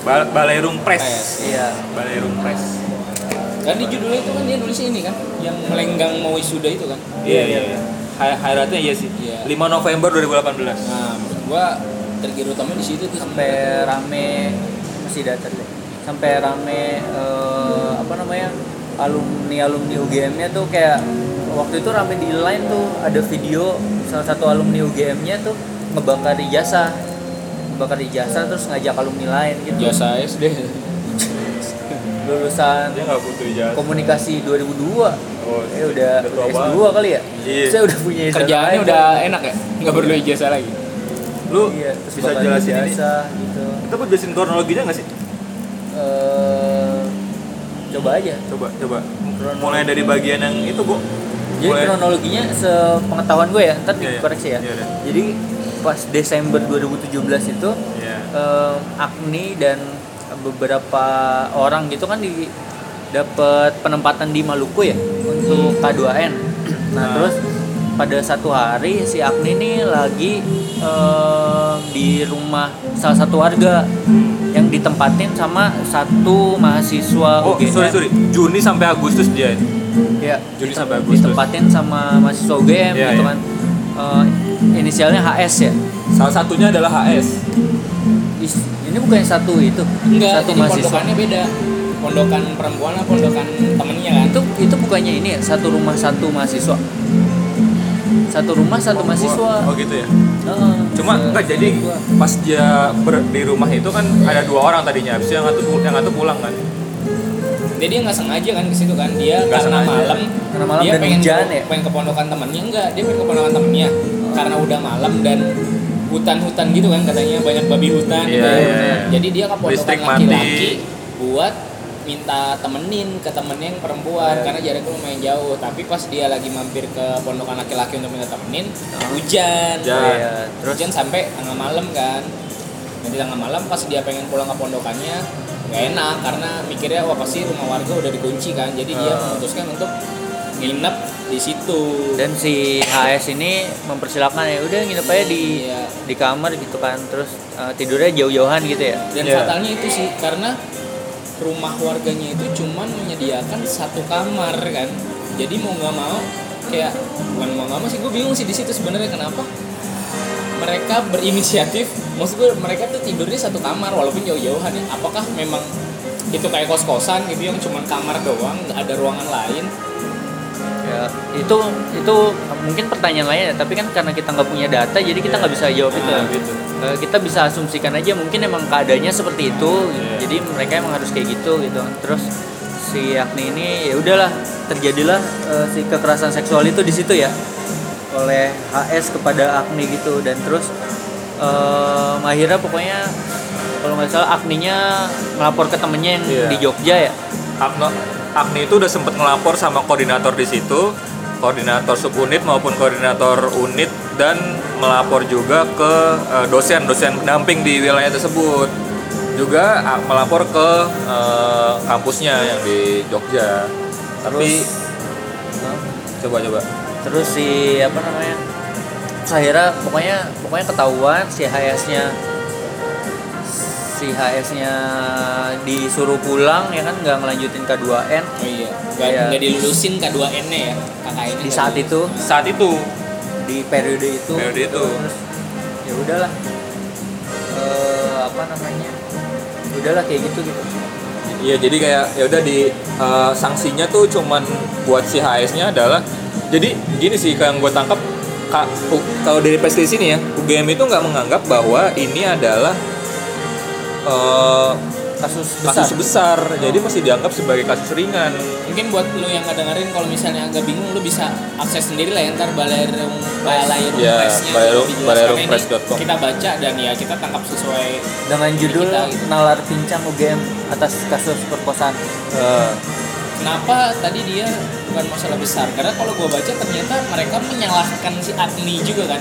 Ba- Balai Rum Press.
Iya
Balai Rum Press.
kan di judulnya itu kan dia nulisnya ini kan yang melenggang mau wisuda itu kan
Iya iya. iya. Hi- Highlightnya iya sih.
Iya.
5 November 2018.
nah menurut gua trigger utama di situ tuh
sampai rame masih data deh sampai rame eh, apa namanya alumni alumni UGM-nya tuh kayak waktu itu rame di line tuh ada video salah satu alumni UGM-nya tuh ngebakar ijazah bakar ijazah terus ngajak alumni lain gitu.
Jasa SD
lulusan
dia nggak butuh ijazah.
komunikasi 2002
oh,
eh udah,
udah tua
udah S2
banget.
kali ya?
Iya.
saya udah punya ijazah
kerjaannya
lain,
udah
kan.
enak ya? Nggak perlu ijazah lagi?
Lu
iya terus
bisa jelasin ini.
ijazah gitu.
Kita buat jelasin kronologinya nggak sih
eh coba aja
coba coba mulai dari bagian yang itu bu
Jadi
Mulai-
kronologinya sepengetahuan gue ya, ntar
Iya, iya.
dikoreksi ya.
Iya, iya.
Jadi pas Desember 2017 itu
Iya.
eh, Agni dan beberapa orang gitu kan di dapat penempatan di Maluku ya untuk K2N. Nah,
Nah.
terus pada satu hari si Agni ini lagi eh, di rumah salah satu warga yang ditempatin sama satu mahasiswa
oh
UGM.
sorry sorry Juni sampai Agustus dia
Ya,
Juni sampai Agustus.
ditempatin sama mahasiswa UGM
Iya,
gitu
iya.
kan. Eh, inisialnya HS ya.
salah satunya adalah HS
Is- ini bukan yang satu itu.
enggak
satu
jadi
mahasiswa.
pondokannya beda pondokan perempuan apa pondokan temennya kan
Itu itu bukannya ini ya, satu rumah satu mahasiswa. Satu rumah satu mahasiswa.
oh gitu ya
Heeh.
Cuma
Se-
enggak jadi pas dia ber- di rumah itu kan ada dua orang tadinya habis yang satu yang satu pulang kan
jadi dia nggak sengaja kan ke situ kan dia
Nggak
karena
sengaja.
malam
Karena malam
dia
dan
pengen
hujan
ke,
ya?
pengen ke pondokan temennya enggak dia pengen ke pondokan temennya karena udah malam dan hutan-hutan gitu kan katanya banyak babi hutan
Iya,
gitu ya.
iya, iya.
jadi dia ke pondokan laki-laki buat minta temenin ke temennya yang perempuan
Iya.
karena jaraknya lumayan jauh tapi pas dia lagi mampir ke pondokan laki-laki untuk minta temenin hujan
Hujan.
Iya, terus
hujan sampai tengah malam kan jadi tengah malam pas dia pengen pulang ke pondokannya nggak enak karena mikirnya wah pasti rumah warga udah dikunci kan jadi dia
Ah.
memutuskan untuk nginep di situ
dan si HS ini mempersilahkan ya udah nginep aja di
Iya.
di kamar gitu kan. Terus eh, tidurnya jauh-jauhan gitu ya.
dan
Iya.
fatalnya itu sih karena rumah warganya itu cuman menyediakan satu kamar kan? Jadi mau nggak mau kayak bukan mau nggak mau sih gue bingung sih di situ sebenarnya kenapa mereka berinisiatif. Maksud gue mereka tuh tidurnya satu kamar walaupun jauh-jauhan ya. Apakah memang itu kayak kos-kosan gitu yang cuman kamar doang nggak ada ruangan lain
ya itu itu mungkin pertanyaan lainnya tapi kan karena kita nggak punya data jadi kita nggak bisa jawab itu
Nah, gitu.
Eh, kita bisa asumsikan aja mungkin emang keadaannya seperti itu
Iya.
jadi mereka emang harus kayak gitu gitu terus si Agni ini ya udahlah terjadilah eh, si kekerasan seksual itu di situ ya oleh HS kepada Agni gitu dan terus eh, akhirnya pokoknya kalau nggak salah Agninya melapor ke temennya yang
Iya.
di Jogja ya
Agno, Agni itu udah sempet ngelapor sama koordinator di situ, koordinator subunit maupun koordinator unit dan melapor juga ke eh, dosen-dosen pendamping di wilayah tersebut. Juga ah, melapor ke eh, kampusnya yang di Jogja. Tapi coba coba.
terus si apa namanya terus akhirnya pokoknya pokoknya ketahuan si HS-nya si HS-nya disuruh pulang ya kan nggak ngelanjutin K2N
oh iya nggak
Iya.
nggak dilulusin K2N nya ya KKN
di saat itu?
Saat itu.
Di periode itu?
Periode itu.
terus ya udahlah. Eh, apa namanya? Udahlah kayak gitu gitu.
Iya jadi kayak ya udah di eh, sanksinya tuh cuman buat si HS-nya adalah jadi gini sih kayak yang gue tangkap kalau dari di sini ya UGM itu nggak menganggap bahwa ini adalah eh,
kasus besar
kasus besar. jadi masih dianggap sebagai kasus ringan.
mungkin buat lu yang nggak dengerin kalau misalnya agak bingung lu bisa akses sendiri lah ya ntar balairung balairung
Ya.
Ini kita baca dan ya kita tangkap sesuai
dengan judul
Kita gitu.
nalar pincang UGM atas kasus perkosaan.
Eh,
kenapa tadi dia bukan masalah besar? Karena kalau gua baca ternyata mereka menyalahkan si Agni juga kan.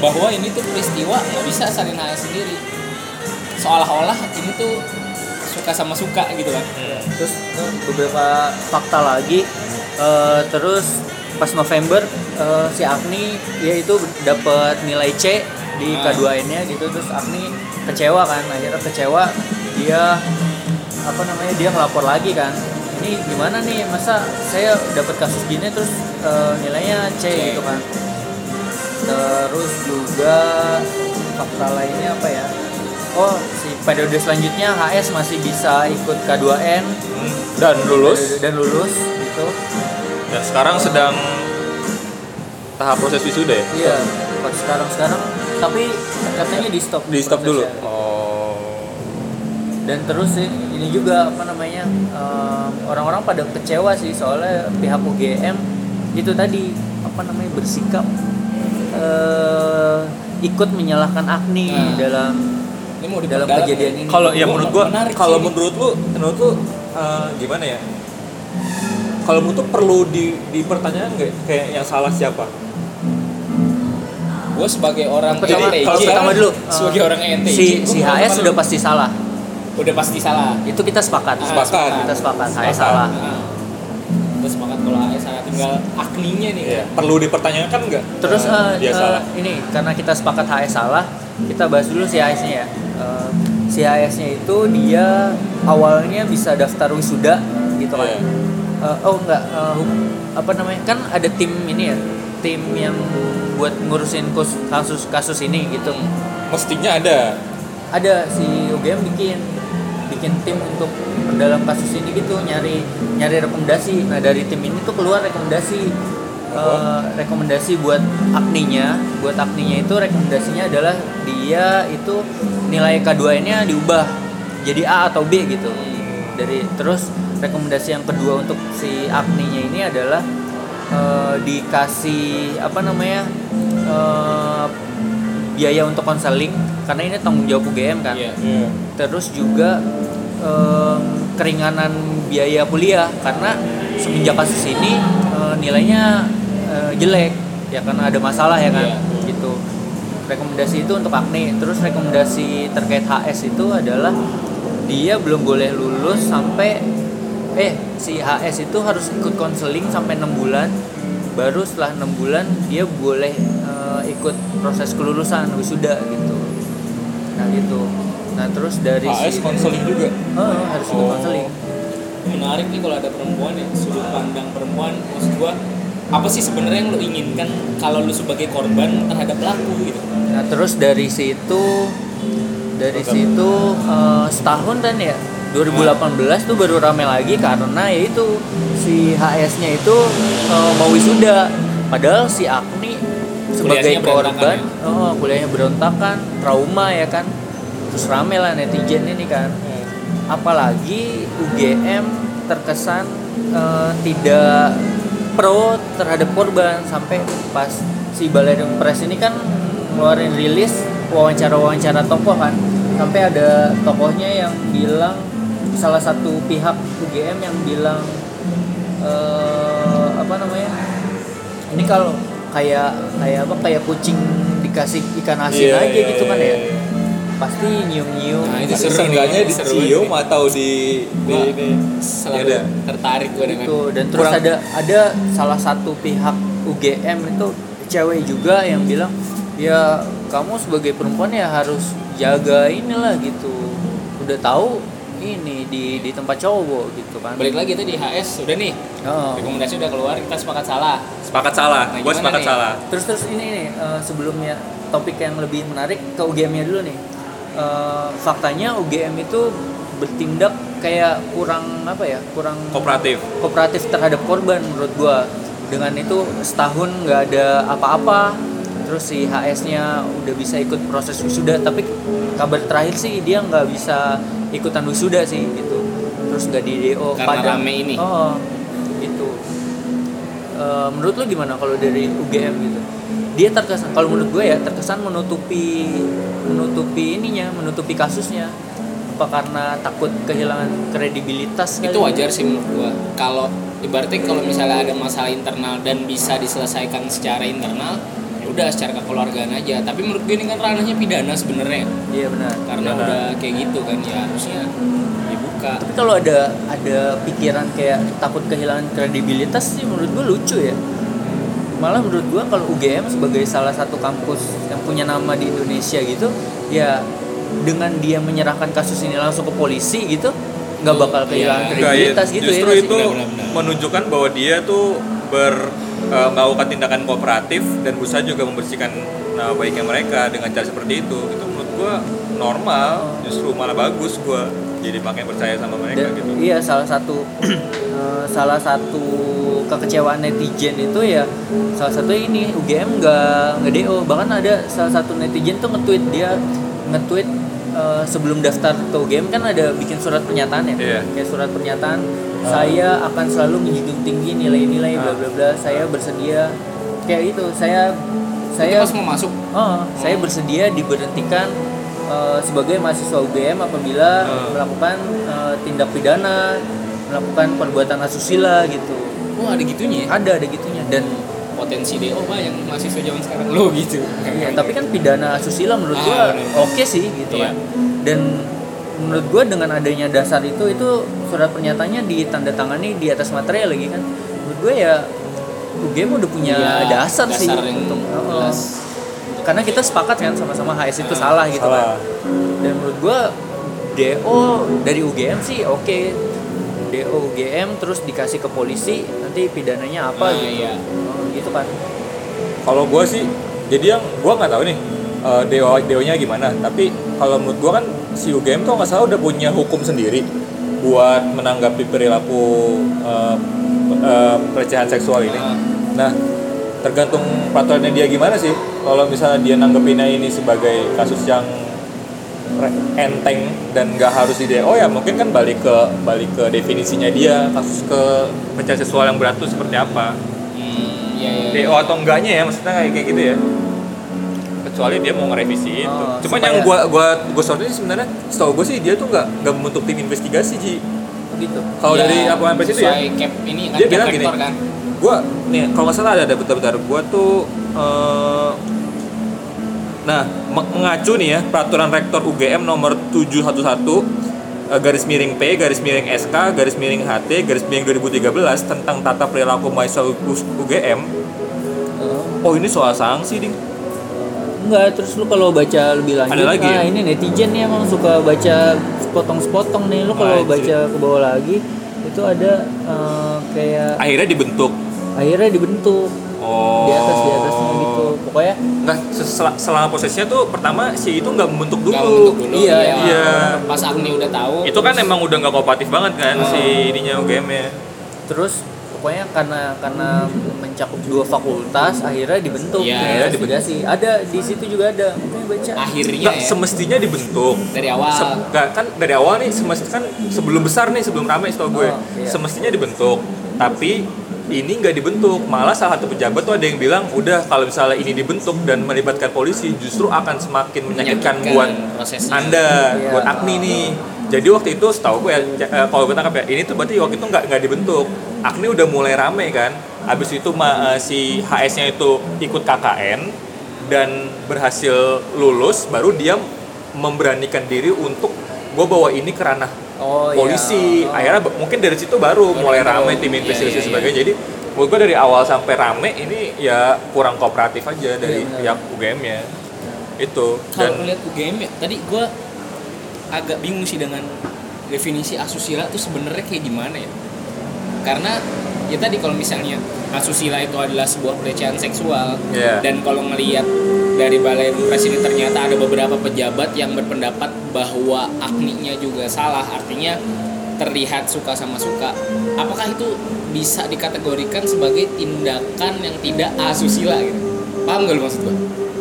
Bahwa ini tuh peristiwa nggak bisa salin HS sendiri. Seolah-olah ini tuh suka sama suka gitu kan.
Terus beberapa fakta lagi eh, terus pas November eh, si Agni dia itu dapat nilai C di
Ah.
K2N-nya gitu. Terus Agni kecewa kan akhirnya kecewa. Dia apa namanya dia ngelapor lagi kan. Ini gimana nih masa saya dapat kasus gini terus eh, nilainya C
C.
gitu kan. Terus juga fakta lainnya apa ya oh si periode selanjutnya HS masih bisa ikut K2N
dan lulus.
Dan lulus gitu.
Dan sekarang sedang tahap proses wisuda ya.
iya pas sekarang sekarang tapi katanya di stop.
Di stop dulu?
Prosesnya.
oh.
Dan terus sih ini juga apa namanya em, orang-orang pada kecewa sih soalnya pihak UGM itu tadi apa namanya bersikap eh, ikut menyalahkan Agni
Nah.
dalam
Ini mau
dalam kejadian
ya?
ini.
Kalau ya menurut gua kalau menurut lu menurut lu eh, gimana ya? Kalau menurut lu perlu di dipertanyakan nggak? Kayak yang salah siapa?
Gue sebagai orang
pertama kalau pertama dulu eh,
sebagai orang ENTJ
si si HS sudah
dulu.
pasti salah.
Udah pasti salah.
Itu kita sepakat.
Ah,
Sepakat.
kita sepakat HS
Sepakat.
salah.
Nah, kita sepakat kalau HS salah tinggal akninya nih.
Iya. perlu dipertanyakan nggak?
Terus
Eh,
eh,
dia
eh,
salah.
ini karena kita sepakat HS salah, kita bahas dulu si HS-nya ya. Eh, si HS-nya itu dia awalnya bisa daftar wisuda gitu kan. Eh, oh enggak, eh, hu- apa namanya? Kan ada tim ini ya, tim yang buat ngurusin kus- kasus kasus ini gitu.
mestinya ada
Ada si UGM bikin bikin tim untuk dalam kasus ini gitu nyari nyari rekomendasi. Nah dari tim ini tuh keluar rekomendasi eh, rekomendasi buat akninya, buat akninya itu rekomendasinya adalah dia itu nilai K2-nya diubah jadi A atau B gitu. Dari terus rekomendasi yang kedua untuk si akninya ini adalah eh, dikasih apa namanya eh, biaya untuk konseling karena ini tanggung jawab UGM kan
Iya.
terus juga em, keringanan biaya kuliah karena semenjak kasus ini nilainya eh, jelek ya karena ada masalah ya kan?
Iya.
gitu. Rekomendasi itu untuk akne terus rekomendasi terkait HS itu adalah dia belum boleh lulus sampai eh si HS itu harus ikut konseling sampai enam bulan. Baru setelah enam bulan dia boleh eh, ikut proses kelulusan wisuda gitu. Nah gitu. Nah terus dari
HS konseling juga?
Oh, harus ikut
Oh.
konseling.
menarik nih kalau ada perempuan ya sudut pandang perempuan maksud gua apa sih sebenarnya yang lo inginkan kalau lo sebagai korban terhadap pelaku gitu
Nah, terus dari situ dari situ eh, setahun kan ya 2018 tuh baru rame lagi karena ya itu si HS-nya itu eh, mau wisuda. Padahal si Agni sebagai
Kuliahnya berantakan
korban,
ya?
oh, kuliahnya berontakan, trauma ya kan. Terus rame lah netizen ini kan. Apalagi UGM terkesan eh, tidak pro terhadap korban sampai pas si Balai Press ini kan ngeluarin rilis wawancara-wawancara tokoh kan sampai ada tokohnya yang bilang salah satu pihak UGM yang bilang eh, apa namanya ini kalau kayak kayak apa kayak kucing dikasih ikan asin
Iya,
aja
iya,
gitu kan
iya,
ya
iya.
Pasti nyium-nyium.
Nah, itu seru
seenggaknya
nih,
di
seru
cium
nih.
atau di di ini.
selalu
Ya
tertarik gue dengan
gitu dan terus
Kurang-
ada ada salah satu pihak UGM itu cewek juga yang bilang ya kamu sebagai perempuan ya harus jaga inilah gitu. Udah tahu ini di di tempat cowok gitu kan.
Balik lagi tadi HS udah nih.
Oh.
rekomendasi udah keluar kita sepakat salah.
Sepakat salah.
Nah,
gue sepakat
nih?
salah.
Terus terus ini nih eh, sebelumnya topik yang lebih menarik ke UGM-nya dulu nih Eh, faktanya UGM itu bertindak kayak kurang apa ya kurang
kooperatif.
kooperatif terhadap korban menurut gua. Dengan itu setahun nggak ada apa-apa terus si HS-nya udah bisa ikut proses wisuda. Tapi kabar terakhir sih dia nggak bisa ikutan wisuda sih gitu. Terus nggak di DO
Karena
Padang.
rame ini.
oh gitu. Eh, menurut lu gimana kalau dari UGM gitu dia terkesan kalau menurut gue ya terkesan menutupi menutupi ininya menutupi kasusnya. Apa karena takut kehilangan kredibilitas
itu
kali?
wajar sih menurut gua kalau ibaratnya kalau misalnya ada masalah internal dan bisa diselesaikan secara internal ya udah secara kekeluargaan aja. Tapi menurut gue ini kan ranahnya pidana sebenarnya.
Iya benar.
Karena
Pidana.
udah kayak gitu kan ya harusnya dibuka.
Tapi kalau ada ada pikiran kayak takut kehilangan kredibilitas sih menurut gue lucu ya malah menurut gue kalau UGM sebagai salah satu kampus yang punya nama di Indonesia gitu ya dengan dia menyerahkan kasus ini langsung ke polisi gitu nggak bakal kehilangan
Iya.
kredibilitas
Enggak,
gitu
justru
ya sih?
itu menunjukkan bahwa dia tuh ber eh, melakukan tindakan kooperatif dan berusaha juga membersihkan nama baiknya mereka dengan cara seperti itu itu menurut gua normal justru malah bagus gua jadi makin percaya sama mereka
Dan-
gitu.
iya salah satu eh, salah satu kekecewaan netizen itu ya salah satu ini UGM nggak nggak DO bahkan ada salah satu netizen tuh nge-tweet dia nge-tweet eh, sebelum daftar ke UGM kan ada bikin surat pernyataan ya.
Iya.
kayak surat pernyataan saya akan selalu menjunjung tinggi nilai-nilai bla bla bla. Saya bersedia. Kayak itu saya saya
Itu pas mau masuk?
Oh, saya bersedia diberhentikan eh, sebagai mahasiswa UGM apabila
Hmm.
melakukan eh, tindak pidana, melakukan perbuatan asusila gitu.
oh ada gitunya ya
Ada ada gitunya dan
potensi DO pak yang mahasiswa zaman sekarang lo gitu
ya, tapi kan pidana asusila menurut
Ah,
gua oke sih gitu
Iya.
kan. Dan menurut gua dengan adanya dasar itu itu surat pernyataannya ditandatangani di atas materai lagi kan. Menurut gua ya UGM udah punya
Iya,
dasar, sih
dasar yang
untuk
jelas.
karena kita sepakat kan sama-sama HS itu
Ah,
salah gitu
Salah.
kan dan menurut gua DO dari UGM sih oke DO UGM terus dikasih ke polisi nanti pidananya apa
Ah,
gitu
iya.
Oh, gitu kan
Kalau gue sih, jadi yang gue nggak tahu nih eh, deo deonya gimana. Tapi kalau menurut gue kan si UGM tuh nggak salah udah punya hukum sendiri buat menanggapi perilaku eh, eh, pelecehan seksual ini.
Ah.
Nah, tergantung peraturannya dia gimana sih. Kalau misalnya dia nanggepinnya ini sebagai kasus yang enteng dan nggak harus di DO ya mungkin kan balik ke balik ke definisinya dia kasus ke pelecehan seksual yang berat tuh seperti apa.
hmm, iya, iya, iya.
DO atau enggaknya ya maksudnya kayak kayak gitu ya? Kecuali dia mau ngerevisi itu.
Oh,
cuman
supaya-
yang gua gua gua ini sebenarnya setahu gua sih dia tuh nggak nggak membentuk tim investigasi ji.
Gitu.
Kalau
Ya,
dari apa situ ya
cap ini kan
dia bilang gini
kan.
gua nih kalau nggak salah ada ada bentar-bentar gua tuh eh, nah me- mengacu nih ya peraturan rektor UGM nomor 711 eh, garis miring P garis miring SK garis miring HT garis miring 2013 tentang tata perilaku mahasiswa UGM
Oh.
oh ini soal sanksi ding
enggak terus lu kalau baca lebih lanjut
Ada lagi
ah
ya?
ini netizen nih emang suka baca sepotong-sepotong nih lu kalau
Wajib.
baca ke bawah lagi itu ada eh, kayak
akhirnya dibentuk
akhirnya dibentuk
oh
di atas di gitu pokoknya
nggak sel- selama prosesnya tuh pertama si itu nggak membentuk dulu,
Nggak bentuk dulu.
Iya,
ya.
iya.
pas Agni udah tahu.
Itu kan emang udah nggak kooperatif banget kan
Oh.
si ininya UGM ya.
Terus pokoknya karena karena mencakup dua fakultas akhirnya dibentuk.
Iya,
akhirnya
investigasi ada di situ juga ada. Makanya baca.
Akhirnya
nggak
ya.
semestinya dibentuk.
Dari awal.
Se- nggak, kan dari awal nih semestinya kan sebelum besar nih sebelum ramai setahu gue.
Oh, iya.
semestinya dibentuk. Tapi ini nggak dibentuk malah salah satu pejabat tuh ada yang bilang udah kalau misalnya ini dibentuk dan melibatkan polisi justru akan semakin menyakitkan
Menyakitkan
buat
prosesnya.
anda
Iya.
buat Agni nih jadi waktu itu setahu gue ya eh, kalau gue tangkap ya ini tuh berarti waktu itu nggak nggak dibentuk Agni udah mulai rame kan abis itu ma- eh, si HS-nya itu ikut KKN dan berhasil lulus baru dia memberanikan diri untuk gue bawa ini ke ranah
oh
polisi
iya. Oh.
akhirnya mungkin dari situ baru
Baru
mulai rame tim
Iya,
investigasi
iya, iya.
sebagainya jadi menurut gue dari awal sampai rame ini ya kurang kooperatif aja dari
Iya, benar.
pihak UGM nya itu
kalau ngeliat UGM ya tadi gue agak bingung sih dengan definisi asusila tuh sebenarnya kayak gimana ya karena ya tadi kalau misalnya asusila itu adalah sebuah pelecehan seksual
Iya.
dan kalau ngelihat dari balai ini ternyata ada beberapa pejabat yang berpendapat bahwa akninya juga salah artinya terlihat suka sama suka. Apakah itu bisa dikategorikan sebagai tindakan yang tidak asusila gitu? Paham gak lu maksud gue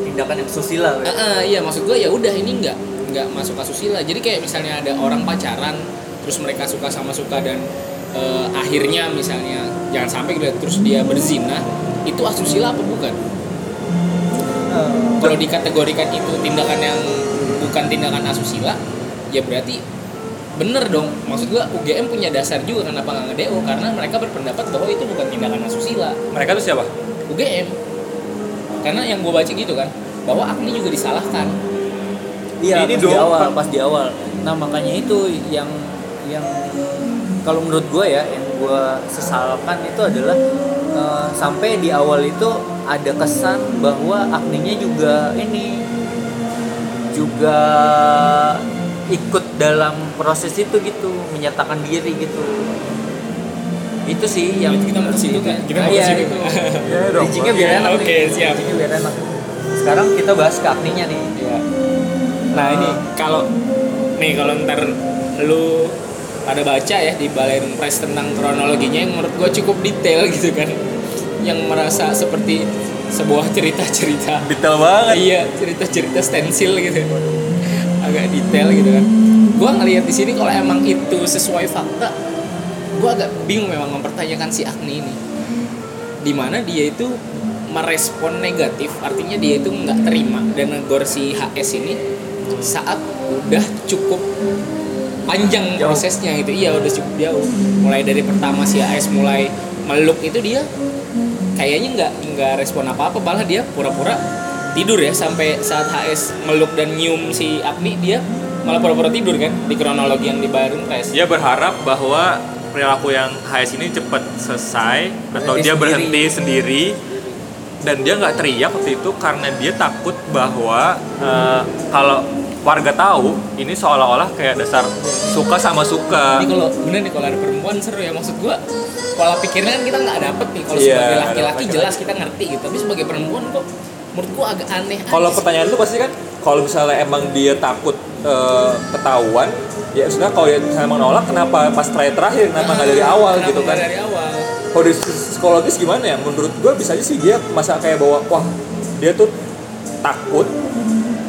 tindakan yang susila
Ah, ah, iya maksud gue ya udah ini nggak nggak masuk asusila. Jadi kayak misalnya ada orang pacaran terus mereka suka sama suka dan eh, akhirnya misalnya jangan sampai gitu terus dia berzina itu asusila apa bukan? Kalau dikategorikan itu tindakan yang bukan tindakan asusila ya berarti bener dong. Maksud gua UGM punya dasar juga kenapa nggak nge-DO karena mereka berpendapat bahwa itu bukan tindakan asusila.
Mereka tuh siapa?
UGM karena yang gue baca gitu kan bahwa Agni juga disalahkan.
Iya,
Ini
pas
dong,
di awal, pas di awal. Nah, makanya itu yang yang kalau menurut gue ya, yang gue sesalkan itu adalah eh, sampai di awal itu ada kesan bahwa Agninya juga ini juga ikut dalam proses itu gitu, menyatakan diri gitu. Itu sih yang
Berarti kita mau situ kan? Kita mau
iya,
situ.
itu.
Ya dong.
Bridging-nya biar enak
Oke, siap.
Bridging-nya biar enak. Sekarang kita bahas ke Agninya nih.
Iya. Nah ini kalau nih kalau ntar lu pada baca ya di Balen Press tentang kronologinya yang menurut gue cukup detail gitu kan. Yang merasa seperti sebuah cerita-cerita.
Detail banget.
Iya cerita-cerita stensil gitu. Agak detail gitu kan. Gue ngelihat di sini kalau emang itu sesuai fakta gue agak bingung memang mempertanyakan si Agni ini. Di mana dia itu merespon negatif artinya dia itu nggak terima dan negor si HS ini saat udah cukup panjang
Jauh.
prosesnya gitu. Iya udah cukup jauh. Mulai dari pertama si HS mulai meluk itu dia kayaknya nggak nggak respon apa apa malah dia pura-pura tidur ya sampai saat HS meluk dan nyium si Agni dia malah pura-pura tidur kan di kronologi yang di Press
dia berharap bahwa perilaku yang HS ini cepat selesai atau
Berhenti
dia
sendiri.
berhenti sendiri. Dan dia nggak teriak waktu itu karena dia takut bahwa eh, kalau warga tahu ini seolah-olah kayak dasar suka sama suka.
Ini kalau bener nih kalau ada perempuan seru ya. Maksud gua pola pikirnya kan kita nggak dapet nih. Kalau
Iya,
sebagai laki-laki jelas kita ngerti gitu. Tapi sebagai perempuan kok menurut gua agak aneh
kalau pertanyaan lu pasti kan kalau misalnya emang dia takut eh, ketahuan ya sudah kalau dia misalnya emang nolak kenapa pas terakhir terakhir? Kenapa nggak dari awal gitu kan?
dari awal?
Kalau dari psikologis gimana ya? Menurut gue bisa aja sih dia masa kayak bawa wah dia tuh takut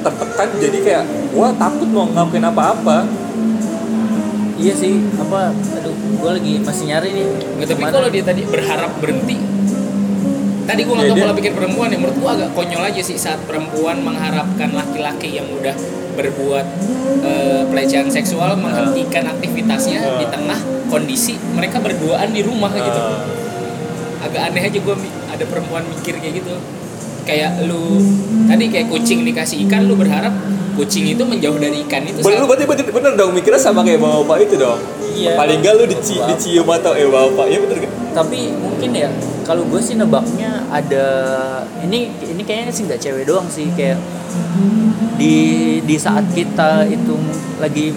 tertekan jadi kayak wah takut mau ngelakuin apa-apa.
Iya sih apa aduh gue lagi masih nyari nih
Nggak, tapi kalau dia tadi berharap berhenti tadi gue nggak
Ya,
tahu pola pikir perempuan ya menurut gue agak konyol aja sih saat perempuan mengharapkan laki-laki yang udah berbuat eh, pelecehan seksual menghentikan aktivitasnya
Ah.
di tengah kondisi mereka berduaan di rumah gitu.
Eh,
agak aneh aja gue ada perempuan mikir kayak gitu kayak lu tadi kayak kucing dikasih ikan lu berharap kucing itu menjauh dari ikan itu
bener, lu berarti bener, bener dong mikirnya sama kayak bapak-bapak itu dong.
Iya.
paling enggak lu dici,
Bapak.
dicium atau eh bapak. Ya bener. Kan
tapi mungkin ya kalau gue sih nebaknya ada ini ini kayaknya sih nggak cewek doang sih kayak di di saat kita itu lagi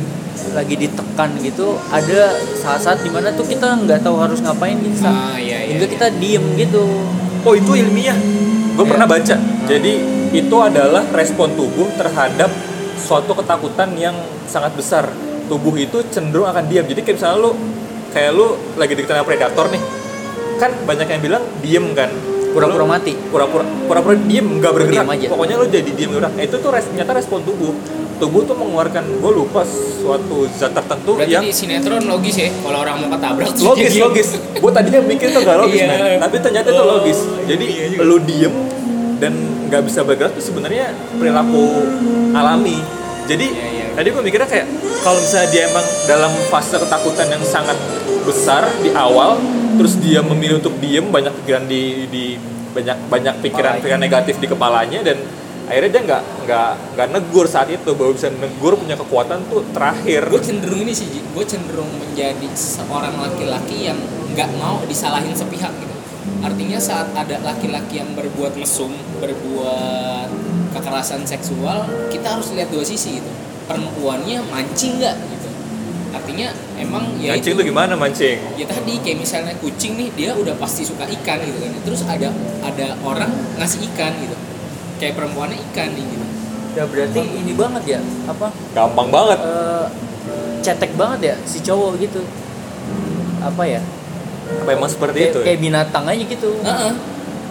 lagi ditekan gitu ada saat-saat di mana tuh kita nggak tahu harus ngapain gitu
ah iya iya,
hingga
iya.
kita diem gitu.
Oh itu ilmiah gue
Ya.
pernah baca. Jadi itu adalah respon tubuh terhadap suatu ketakutan yang sangat besar. Tubuh itu cenderung akan diam. Jadi kayak misalnya lu kayak lu lagi sama predator nih. Kan banyak yang bilang diem kan
pura-pura mati
pura-pura pura-pura diem nggak bergerak
Diem aja.
pokoknya lu jadi diem gerak nah, itu tuh res, ternyata respon tubuh tubuh tuh mengeluarkan gue lupa suatu zat tertentu
berarti
yang
di sinetron logis ya kalau orang mau ketabrak
logis
diem.
logis gue tadinya mikir tuh gak logis
Iya.
men tapi ternyata itu
Oh,
logis jadi
iya
lu diem dan nggak bisa bergerak itu sebenarnya perilaku alami jadi
Iya, iya.
tadi gue mikirnya kayak kalau misalnya dia emang dalam fase ketakutan yang sangat besar di awal terus dia memilih untuk diem banyak pikiran di di banyak banyak pikiran pikiran negatif di kepalanya dan akhirnya dia nggak nggak nggak negur saat itu baru bisa negur punya kekuatan tuh terakhir.
Gue cenderung ini sih gue cenderung menjadi seorang laki-laki yang nggak mau disalahin sepihak gitu. Artinya saat ada laki-laki yang berbuat mesum berbuat kekerasan seksual kita harus lihat dua sisi gitu. Perempuannya mancing nggak? gitu artinya emang ya
mancing
itu
tuh gimana mancing?
Ya tadi kayak misalnya kucing nih dia udah pasti suka ikan gitu kan. Terus ada ada orang ngasih ikan gitu. Kayak perempuannya ikan nih gitu.
Ya berarti ini banget ya apa?
Gampang banget.
Eh, cetek banget ya si cowok gitu. Apa ya?
Apa emang seperti
kayak,
itu ya?
kayak binatang aja gitu.
Heeh.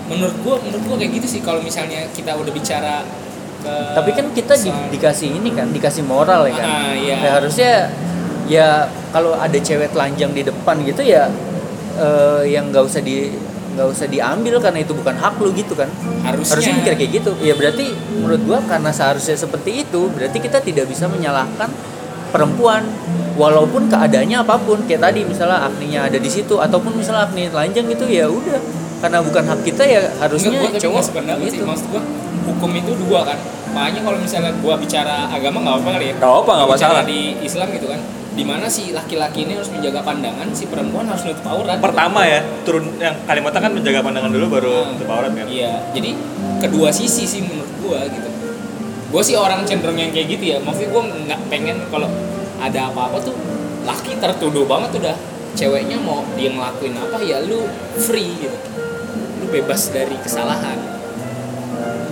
menurut gua menurut gua kayak gitu sih kalau misalnya kita udah bicara ke
tapi kan kita di- dikasih ini kan dikasih moral ya kan?
Ah, iya.
Ya, harusnya ya kalau ada cewek telanjang di depan gitu ya eh, yang nggak usah di nggak usah diambil karena itu bukan hak lu gitu kan.
Harusnya,
harusnya mikir kayak gitu. Ya berarti menurut gua karena seharusnya seperti itu berarti kita tidak bisa menyalahkan perempuan. Walaupun keadaannya apa pun kayak tadi misalnya akninya ada di situ ataupun misalnya akni telanjang gitu ya udah. Karena bukan hak kita ya harusnya
Enggak, gua
cowok.
nggak sependapat sih.
Gitu.
maksud gua hukum itu dua kan. Makanya kalau misalnya gua bicara agama nggak apa kali ya.
Nggak apa, nggak masalah.
di Islam gitu kan di mana si laki-laki ini harus menjaga pandangan si perempuan harus nutup aurat gitu.
pertama ya turun yang kalimatnya kan menjaga pandangan dulu baru
Nah,
tutup aurat kan
Iya, jadi kedua sisi sih menurut gua gitu. Gua sih orang cenderung yang kayak gitu ya. Maksudnya gua nggak pengen kalau ada apa-apa tuh laki tertuduh banget udah. Ceweknya mau dia ngelakuin apa ya lu free gitu. Lu bebas dari kesalahan.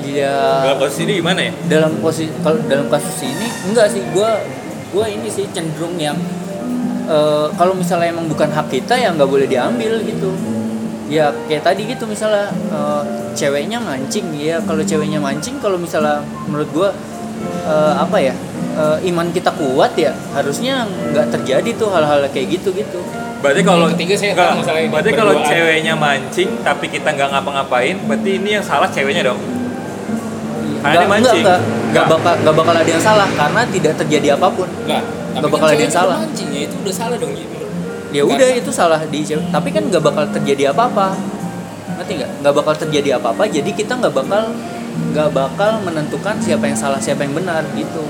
Iya.
dalam posisi ini gimana ya
dalam posisi kalau dalam kasus ini enggak sih gua gua ini sih cenderung yang eh, kalau misalnya emang bukan hak kita ya nggak boleh diambil gitu. Ya kayak tadi gitu misalnya eh, ceweknya mancing. Ya kalau ceweknya mancing kalau misalnya menurut gua eh, apa ya eh, iman kita kuat ya harusnya nggak terjadi tuh hal-hal kayak gitu gitu.
Berarti kalau
ketiga saya
nggak,
tahu masalah ini,
berarti kalau ceweknya mancing tapi kita nggak ngapa-ngapain, berarti ini yang salah ceweknya dong.
Nggak
mancing.
nggak
Nggak.
nggak bakal nggak bakal ada yang salah karena tidak terjadi apa pun
Enggak.
Nggak bakal ada yang salah.
Mancing ya itu udah salah dong gitu.
ya udah itu salah di cewek tapi kan nggak bakal terjadi apa-apa ngerti nggak nggak bakal terjadi apa-apa jadi kita nggak bakal nggak bakal menentukan siapa yang salah siapa yang benar gitu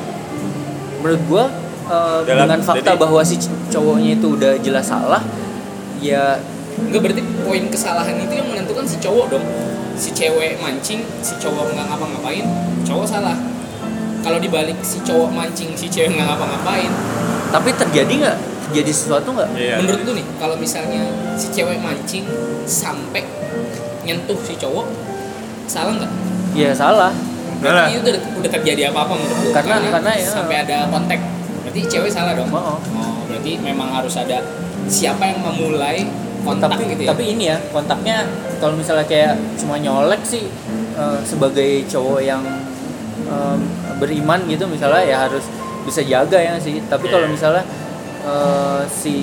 menurut gua eh,
Dalam-
dengan fakta
jadi-
bahwa si cowoknya itu udah jelas salah ya
Enggak berarti poin kesalahan itu yang menentukan si cowok dong. Si cewek mancing, si cowok nggak ngapa-ngapain, cowok salah. Kalau dibalik si cowok mancing, si cewek nggak ngapa-ngapain,
tapi terjadi nggak terjadi sesuatu nggak
Iya.
menurut lu nih, kalau misalnya si cewek mancing sampai nyentuh si cowok, salah nggak?
ya salah
Salah.
Berarti itu udah, udah terjadi apa-apa menurut lu?
Karena- karena ya-
sampai ada kontak. Berarti cewek salah dong.
Oh, oh.
Oh, berarti memang harus ada siapa yang memulai kontak
tapi
gitu ya.
tapi ini ya kontaknya kalau misalnya kayak cuma nyolek sih eh, sebagai cowok yang em, beriman gitu misalnya ya harus bisa jaga ya sih tapi kalau
Iya.
misalnya eh, si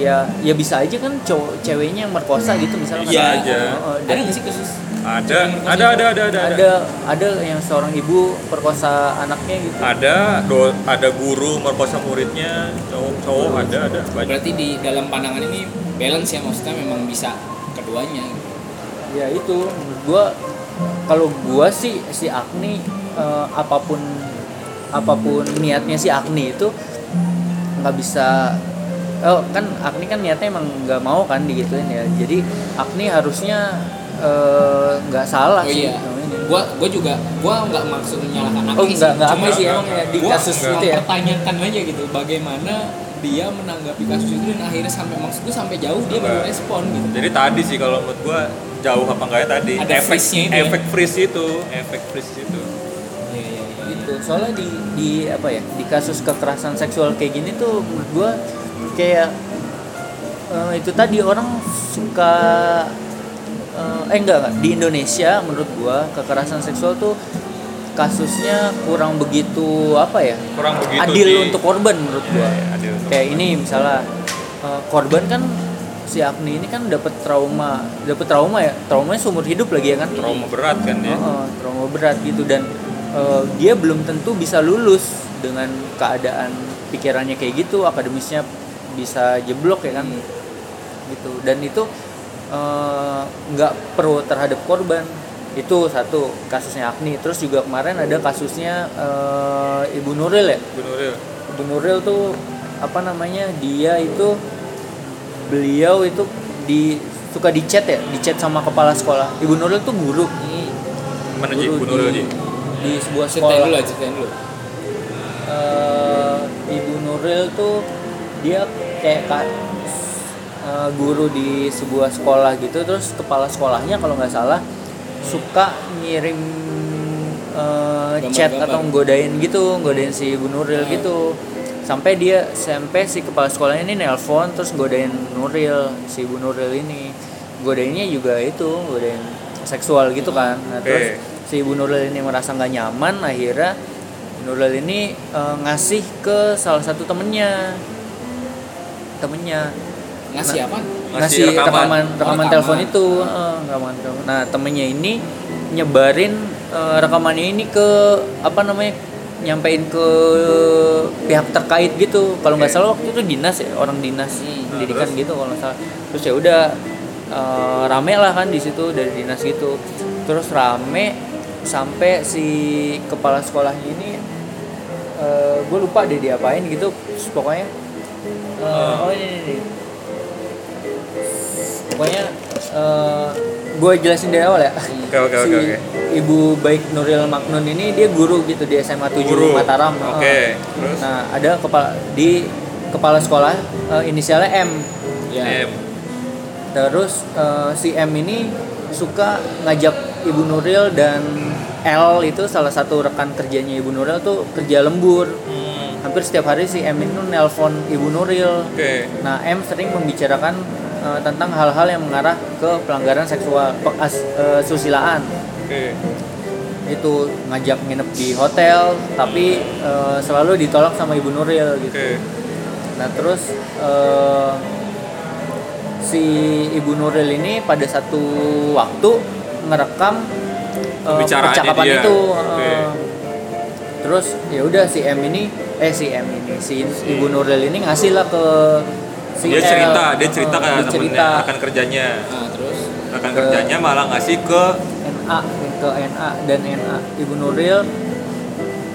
ya ya bisa aja kan cowok ceweknya yang merkosa gitu misalnya
Bisa
kan.
aja.
Oh, oh,
ada
dan
sih kasus?
Ada, ada, ada, ada, ada,
ada ada yang seorang ibu perkosa anaknya gitu
Ada, do, ada guru merkosa muridnya, cowok-cowok ada, ada banyak.
Berarti di dalam pandangan ini balance ya maksudnya memang bisa keduanya. gitu.
ya itu gua kalau gua sih si Agni eh, apa pun apa pun niatnya si Agni itu nggak bisa oh kan Agni kan niatnya emang nggak mau kan digituin ya jadi Agni harusnya eh, nggak salah
Oh
sih
iya.
ini.
Gua gua juga gua nggak maksud menyalahkan
oh
Agni
nggak nggak
Cuma
sih emang ya di
gua
kasus itu ya
mempertanyakan aja gitu bagaimana dia menanggapi kasus itu dan akhirnya sampai maksud gua sampai jauh dia baru respon gitu.
Jadi tadi sih kalau menurut gua jauh apa enggaknya tadi
Ada
efek
freeze-nya itu ya?
efek freeze itu, efek freeze itu.
Iya iya iya.
gitu soalnya di di apa ya di kasus kekerasan seksual kayak gini tuh menurut gua kayak eh, itu tadi orang suka eh, eh enggak enggak. Di Indonesia menurut gua kekerasan seksual tuh kasusnya kurang begitu apa ya
Kurang begitu
adil
di-
untuk korban menurut gua.
Iya, adil
kayak ini misalnya eh, korban kan si Agni ini kan dapat trauma dapat trauma ya. Traumanya seumur hidup lagi ya kan?
Trauma berat kan ya.
Heeh, trauma berat gitu. Dan eh, dia belum tentu bisa lulus dengan keadaan pikirannya kayak gitu akademisnya bisa jeblok ya kan? Gitu. Dan itu eh, nggak pro terhadap korban. Itu satu kasusnya Agni. Terus juga kemarin ada kasusnya eh, Ibu Nuril ya?
Bu Nuril.
Ibu Nuril tuh apa namanya dia itu beliau itu di suka di chat ya? Di chat sama kepala sekolah. Ibu Nuril tuh guru.
Mana
guru
Nuril
di, di sebuah
Ceritain
sekolah
dulu lah, ceritain dulu.
Eh, Ibu Nuril tuh dia kayak eh, guru di sebuah sekolah gitu terus kepala sekolahnya kalau nggak salah suka ngirim eh, chat atau nggodain gitu nggodain si Ibu Nuril
Hmm.
gitu. Sampai dia sampai si kepala sekolahnya ini nelpon terus nggodain Nuril si Ibu Nuril ini. Godainnya juga itu godain seksual gitu kan. Nah,
Oke.
terus si Ibu Nuril ini merasa nggak nyaman akhirnya Nuril ini eh, ngasih ke salah satu temennya. Temennya
Ngasih apa?
ngasih
Ngasih
rekaman
rekaman.
rekaman,
Oh, rekaman.
telepon itu eh, rekaman telepon. nah temennya ini nyebarin eh, rekamannya ini ke apa namanya nyampein ke pihak terkait gitu kalau nggak salah waktu itu dinas ya orang dinas
Hmm.
pendidikan
terus?
gitu kalau nggak salah terus ya udah eh, rame lah kan di situ dari dinas gitu terus rame sampai si kepala sekolahnya ini gue lupa deh diapain gitu Terus pokoknya eh, oh ini, ini, ini. Pokoknya gue jelasin dari awal ya
Oke oke
si
oke oke.
ibu baik Nuril Maknun ini dia guru gitu di SMA 7
Guru.
Mataram
Oke,
Heeh.
terus?
nah ada kepala di kepala sekolah eh, inisialnya M
Ya.
Em.
terus eh, si M ini suka ngajak Ibu Nuril dan L itu salah satu rekan kerjanya Ibu Nuril tuh kerja lembur
Hmm.
hampir setiap hari si M itu nelpon Ibu Nuril.
Oke.
Nah, M sering membicarakan eh, tentang hal-hal yang mengarah ke pelanggaran seksual, pe- as- eh, susilaan.
Oke.
Itu ngajak nginep di hotel, tapi eh, selalu ditolak sama Ibu Nuril gitu.
Oke.
Nah, terus eh, si Ibu Nuril ini pada satu waktu ngerekam
Pembicaraannya
percakapan
dia.
itu. Eh. Terus ya udah si M ini eh si M ini si Ibu Nuril ini ngasih lah ke si
Dia
L.
cerita, dia cerita ke
dia cerita
akan kerjanya.
Nah, terus
Akan
Ke-
kerjanya malah ngasih ke
NA ke NA dan NA Ibu Nuril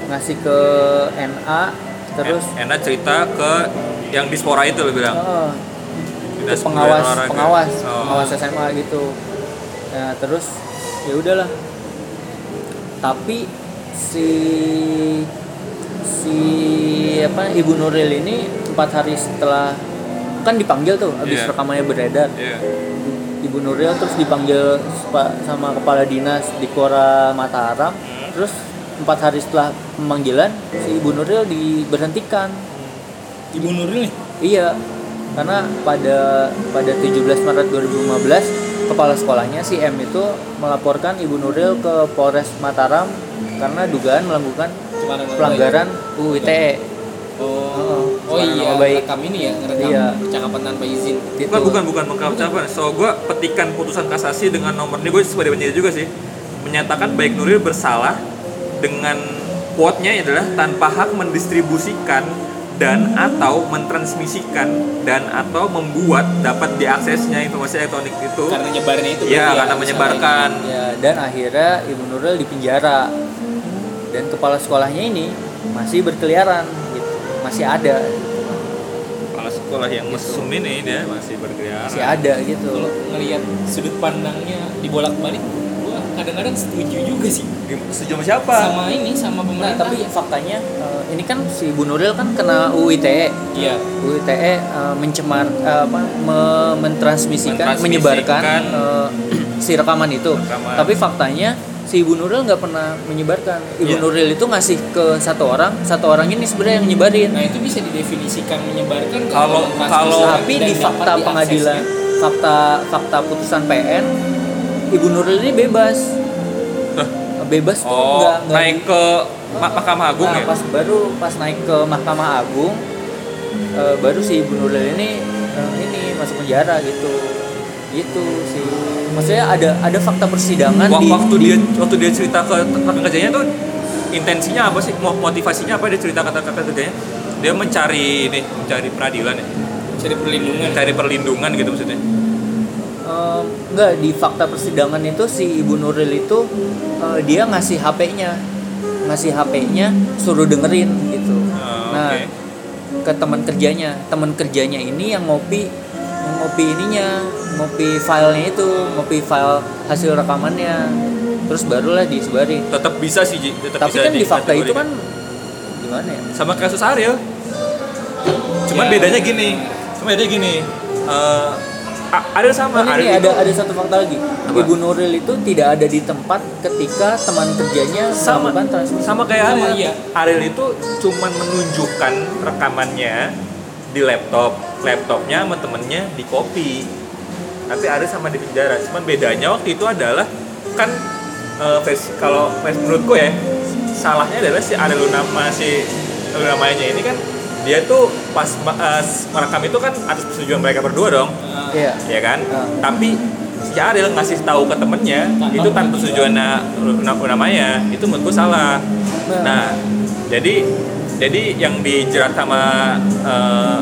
ngasih ke NA terus
enak cerita ke yang dispora itu lo bilang. Dinas
itu pengawas
Olahraga.
pengawas
Oh.
pengawas SMA gitu nah terus ya udahlah tapi si si apa ibu Nuril ini empat hari setelah kan dipanggil tuh habis
Iya.
rekamannya beredar
Iya.
ibu Nuril terus dipanggil sama kepala dinas di Kora Mataram
Hmm.
terus empat hari setelah pemanggilan si ibu Nuril diberhentikan
Ibu Nuril nih.
Iya, karena pada pada 17 Maret 2015 kepala sekolahnya si M itu melaporkan Ibu Nuril ke Polres Mataram karena dugaan melakukan pelanggaran UU ITE.
baik. Oh,
Oh,
iya,
nama baik.
rekam ini ya, rekam
Iya.
percakapan tanpa izin.
Gitu.
Bukan, bukan, bukan mengkacapan. So, gue petikan putusan kasasi dengan nomor ini gue sebagai penyidik juga sih menyatakan baik Nuril bersalah dengan quote-nya adalah tanpa hak mendistribusikan dan atau mentransmisikan dan atau membuat dapat diaksesnya informasi elektronik itu
Karena nyebarnya itu berarti ya,
karena menyebarkan.
Ya, dan akhirnya Ibu Nuril dipenjara. Dan kepala sekolahnya ini masih berkeliaran. Masih ada,
kepala sekolah yang mesum ini dia masih berkeliaran.
masih ada gitu.
Kalau ngelihat sudut pandangnya dibolak-balik, gua kadang-kadang setuju juga sih.
Setuju sama siapa?
Sama ini, sama
Nah,
pemerintah.
tapi faktanya eh, ini kan si Ibu Nuril kan kena UU ITE.
iya,
UU ITE eh, mencemar eh, apa me- mentransmisikan,
Mentransmisikan.
menyebarkan eh, si rekaman itu.
Rekaman.
Tapi faktanya si Ibu Nuril nggak pernah menyebarkan. Ibu
Iya.
Nuril itu ngasih ke satu orang, satu orang ini sebenarnya yang nyebarin.
nah itu bisa didefinisikan menyebarkan
Kalau- kalau-
Tapi di fakta
diaksesnya.
pengadilan, fakta fakta putusan PN, Ibu Nuril ini bebas. Bebas tuh
Oh,
nggak nggak
naik
di-
ke Ma- Mahkamah Agung
Nah,
ya?
pas baru pas naik ke Mahkamah Agung eh, baru si Ibu Nuril ini eh, ini masuk penjara gitu gitu sih. Maksudnya ada ada fakta persidangan
Wak-
di
waktu
di-
dia waktu dia cerita ke rekan kerjanya tuh intensinya apa sih? Mo- motivasinya apa dia cerita kata kata kerjanya? Dia mencari ini mencari peradilan ya?
Cari perlindungan.
Mencari perlindungan gitu maksudnya?
Eh, enggak di fakta persidangan itu si Ibu Nuril itu eh, dia ngasih HP-nya ngasih HP-nya suruh dengerin gitu.
Oh,
nah
oke.
ke teman kerjanya. Teman kerjanya ini yang ngopi ngopi ininya ngopi filenya itu ngopi file hasil rekamannya. Terus barulah disebarin
tetap bisa sih Ji. tetap
tapi
bisa
kan di fakta itu kan gimana ya?
Sama kasus Ariel. Cuman
Ya.
bedanya gini. Cuma bedanya gini eh A- Ariel sama
Oh, ini
Ariel
ada
itu
ada satu fakta lagi.
Apa?
Ibu Nuril itu tidak ada di tempat ketika teman kerjanya
sama
transmisi.
sama kayak Ariel.
Iya.
Ariel itu cuman menunjukkan rekamannya di laptop laptopnya sama temennya di copy tapi Ariel sama di penjara cuman bedanya waktu itu adalah kan versi kalau versi menurutku ya salahnya adalah si Ariel Lunama si namanya ini kan dia tuh pas eh, merekam itu kan atas persetujuan mereka berdua dong
iya
ya kan
Ah.
tapi si Ariel ngasih tahu ke temennya
Tanpa
itu tanpa
persetujuan.
persetujuan na- namanya itu menurutku salah
Nah.
nah jadi jadi yang dijerat sama eh,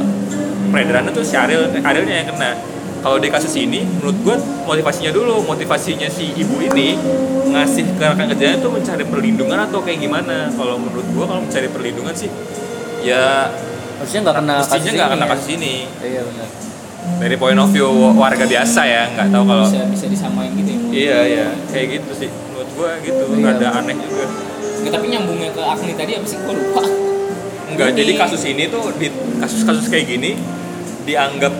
peredaran itu si Ariel Arielnya yang kena. Kalau di kasus ini menurut gue motivasinya dulu motivasinya si ibu ini ngasih ke rekan kerjanya itu mencari perlindungan atau kayak gimana. Kalau menurut gue kalau mencari perlindungan sih ya
harusnya nggak kena
mestinya nggak kena
ya.
kasus ini.
Iya benar.
Dari point of view warga biasa ya nggak tahu kalau
bisa bisa disamain gitu ya.
Iya iya. Kayak gitu sih. Menurut gua gitu
Iya.
rada aneh juga.
Nggak, tapi nyambungnya ke Agni tadi apa sih? Gua lupa.
Enggak jadi kasus ini tuh di kasus-kasus kayak gini dianggap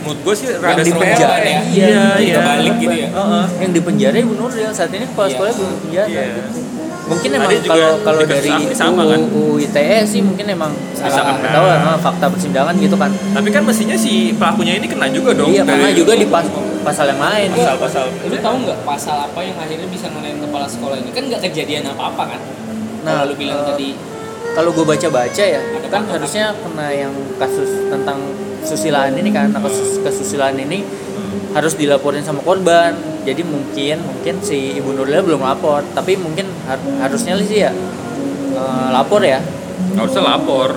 menurut gue sih
yang
rada
di
sepele.
penjara
ya.
iya,
Iya, iya.
Kebalik gitu ya.
Heeh.
yang di penjara Ibu Nuril saat ini kepala
Iya.
sekolah belum penjara
Iya.
gitu. mungkin emang
juga
kalau kalau dari
sama- kan?
UU ITE sih mungkin emang
Bisa
salah
kena.
tahu lah fakta persidangan gitu kan
Tapi kan mestinya si pelakunya ini kena juga dong.
iya karena
dari
juga di pas, pasal yang lain
pasal-pasal.
Lu tahu nggak pasal apa yang akhirnya bisa ngenain kepala sekolah ini? Kan nggak kejadian apa-apa kan?
Nah,
Kalau lu bilang tadi
kalau gue baca-baca ya
Ada
kan harusnya kena yang kasus tentang susilaan ini kan nah, kasus kesusilaan ini harus dilaporin sama korban jadi mungkin mungkin si ibu Nurila belum lapor tapi mungkin har- harusnya sih ya eh, lapor ya
Nggak usah lapor.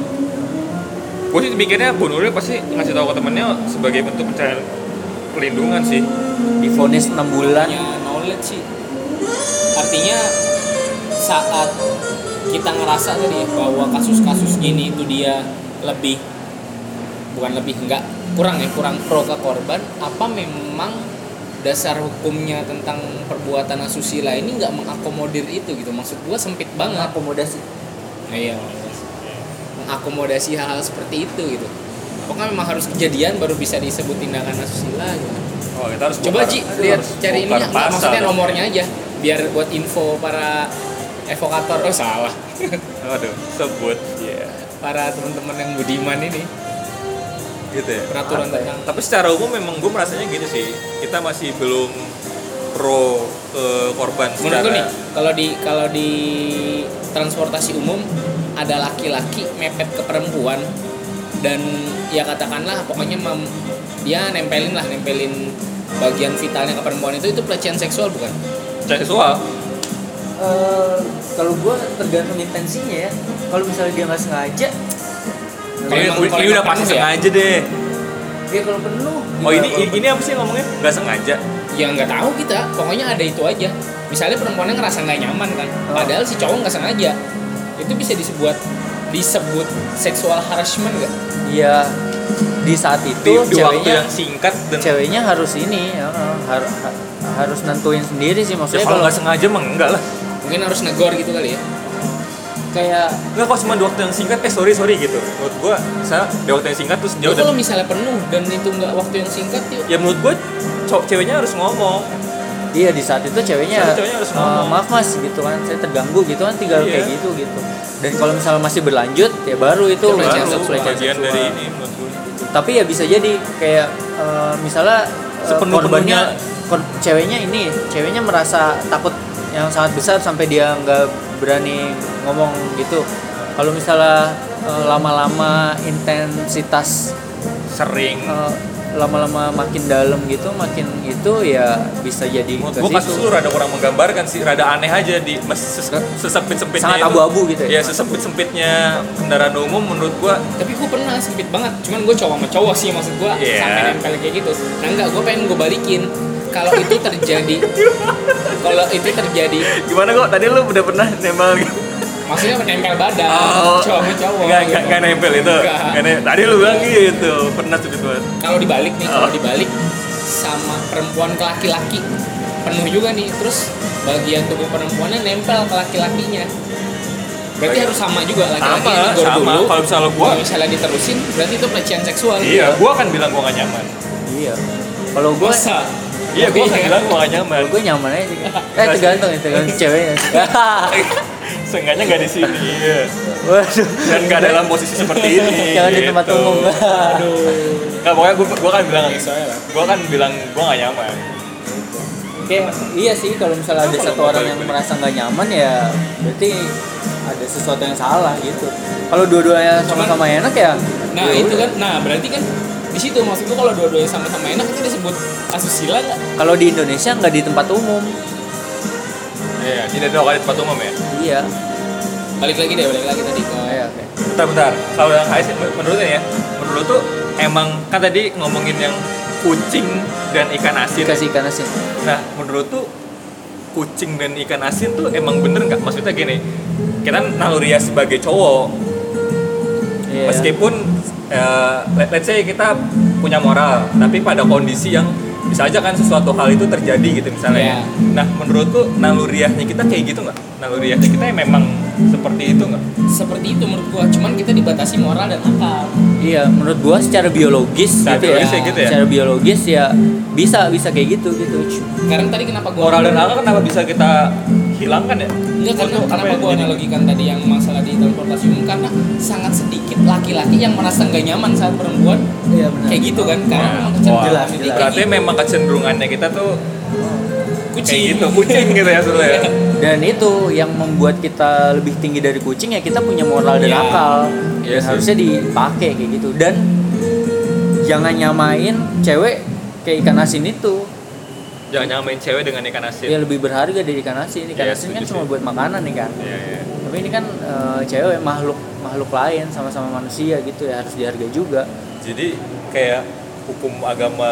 Gue sih mikirnya Bu Nuril pasti ngasih tahu ke temennya sebagai bentuk pencarian pelindungan sih.
difonis 6 bulan
punya knowledge sih. Artinya saat kita ngerasa tadi bahwa kasus-kasus gini itu dia lebih bukan lebih enggak kurang ya kurang pro ke korban apa memang dasar hukumnya tentang perbuatan asusila ini nggak mengakomodir itu gitu? Maksud gua sempit banget.
Akomodasi
Nah, iya mengakomodasi hal-hal seperti itu gitu. Apakah memang harus kejadian baru bisa disebut tindakan asusila gitu?
Oh, kita harus
coba Ji lihat cari
pasal
maksudnya nomornya aja biar buat info para evokator. Oh salah.
Aduh, sebut. Iya.
para teman-teman yang budiman ini
Gitu ya.
peraturan
Apa ya?
tentang
Tapi secara umum memang gue merasanya gini sih. Kita masih belum pro ke korban
menurut
secara
gue nih kalau di kalau di transportasi umum ada laki-laki mepet ke perempuan dan ya katakanlah pokoknya mem- dia nempelin lah nempelin bagian vitalnya ke perempuan itu itu pelecehan seksual bukan
seksual.
Eh, kalau gue tergantung intensinya ya kalau misalnya dia nggak sengaja
Ini, udah pasti
ya?
sengaja deh.
ya kalau penuh
Oh ini ini apa sih ngomongnya? Nggak sengaja.
ya nggak tahu kita pokoknya ada itu aja misalnya perempuannya ngerasa nggak nyaman kan
Oh.
padahal si cowok nggak sengaja itu bisa disebut disebut seksual harassment nggak
Iya di saat itu
Di, di waktu
ceweknya
yang singkat dan
ceweknya harus ini ya, harus harus nentuin sendiri sih
ya,
maksudnya
kalau
kalau
nggak sengaja mah enggak lah.
mungkin harus negor gitu kali ya
kayak
Enggak kok cuma di waktu yang singkat, eh sorry sorry gitu. Menurut gua, saya di waktu yang singkat terus dia
Lu
udah
kalau misalnya penuh dan itu nggak waktu yang singkat yuk
ya menurut gua cowok ceweknya harus ngomong.
iya di saat itu ceweknya,
Saat itu ceweknya harus
"Eh,
ngomong."
maaf mas gitu kan saya terganggu gitu kan tinggal
Iya.
kayak gitu gitu dan kalau misalnya masih berlanjut ya baru itu
Itu
pelecehan
baru
seksual.
bagian dari ini menurut gua.
tapi ya bisa jadi kayak eh, misalnya eh,
Sepenuh-penuhnya.
korbannya kor- ceweknya ini ceweknya merasa takut yang sangat besar sampai dia nggak berani ngomong gitu. Kalau misalnya eh, lama-lama intensitas
Sering.
eh, lama-lama makin dalam gitu makin itu ya bisa jadi
gua kasus lu rada kurang menggambarkan sih, rada aneh aja di mes- ses- sesempit-sempitnya
sangat abu-abu gitu
Ya?
Ya
sesempit-sempitnya kendaraan umum menurut gua.
Tapi gue pernah sempit banget cuman gue cowok sama cowok sih maksud gue
Iya.
sampai nempel kayak gitu. Nah enggak gue pengen gue balikin kalau itu terjadi kalau itu terjadi
gimana kok tadi lu udah pernah nembal gitu?
maksudnya menempel badan
Oh.
cowok sama cowok
Enggak, enggak,
gitu.
enggak nempel itu. Nempel. Tadi lu bilang gitu, pernah tuh gitu.
kalau dibalik nih kalau
Oh.
dibalik sama perempuan ke laki-laki penuh juga nih terus bagian tubuh perempuannya nempel ke laki-lakinya berarti harus sama juga laki-laki
Sama,
yang
sama.
dulu
Kalau misalnya gua
kalau misalnya diterusin berarti itu pelecehan seksual
Iya, gua akan bilang gua gak nyaman.
iya kalau gue
masa
Iya, akan
Iya.
bilang gua gak nyaman.
gue nyaman aja sih eh tergantung ya tergantung ceweknya sih.
Seenggaknya gak di sini. Iya.
waduh
Dan gak dalam posisi seperti ini.
jangan di tempat
gitu.
umum
Nggak, pokoknya gua akan bilang
Soalnya lah.
gua akan bilang gua gak nyaman.
Kayak iya sih kalau misalnya ada satu orang yang merasa nggak nyaman ya berarti ada sesuatu yang salah gitu. Kalau dua-duanya sama-sama enak ya.
Nah
ya
itu kan, nah berarti kan di situ maksud gua kalau dua-duanya sama-sama enak itu disebut asusila nggak?
Kalau di Indonesia nggak di tempat umum.
Iya, tidak ada di tempat umum ya.
Iya.
Balik lagi deh, balik lagi tadi ke
Iya, oke.
Bentar, bentar. Kalau yang HS menurutnya ya, menurut tuh emang kan tadi ngomongin yang kucing dan ikan asin.
Dikasih ikan asin.
Nah, menurut tuh kucing dan ikan asin tuh emang bener nggak? Maksudnya gini, kita naluriah sebagai cowok,
Iya.
meskipun eh, let- let's say kita punya moral, tapi pada kondisi yang bisa aja kan sesuatu hal itu terjadi gitu misalnya.
Iya.
Nah, menurut tuh naluriahnya kita kayak gitu nggak? Naluriahnya kita memang seperti itu nggak?
seperti itu menurut gua, cuman kita dibatasi moral dan akal.
Iya, menurut gua secara biologis
Secara
gitu ya.
biologis ya gitu ya?
Secara biologis ya bisa bisa kayak gitu gitu.
Sekarang tadi kenapa gue
moral dan akal kenapa bisa kita hilangkan ya
Enggak karena
apa
kenapa
yang
gue
jadi?
analogikan tadi yang masalah di transportasi umum karena sangat sedikit laki-laki yang merasa nggak nyaman saat perempuan
Iya benar.
kayak gitu kan karena
Wah,
memang kecenderungan
jelas,
jadi
jelas.
kayak
berarti
gitu.
memang kecenderungannya kita tuh
kucing
kayak gitu kucing gitu ya sebenarnya
Dan itu yang membuat kita lebih tinggi dari kucing ya kita punya moral dan
Iya.
akal.
Iya
Dan
sih.
harusnya dipakai kayak gitu. Dan jangan nyamain cewek kayak ikan asin itu.
Jangan nyamain cewek dengan ikan asin
Ya lebih berharga dari ikan asin. Ikan
Iya,
asin kan cuma buat makanan nih kan.
Iya, iya.
Tapi ini kan eh, cewek makhluk makhluk lain sama-sama manusia gitu ya harus dihargai juga.
jadi kayak hukum agama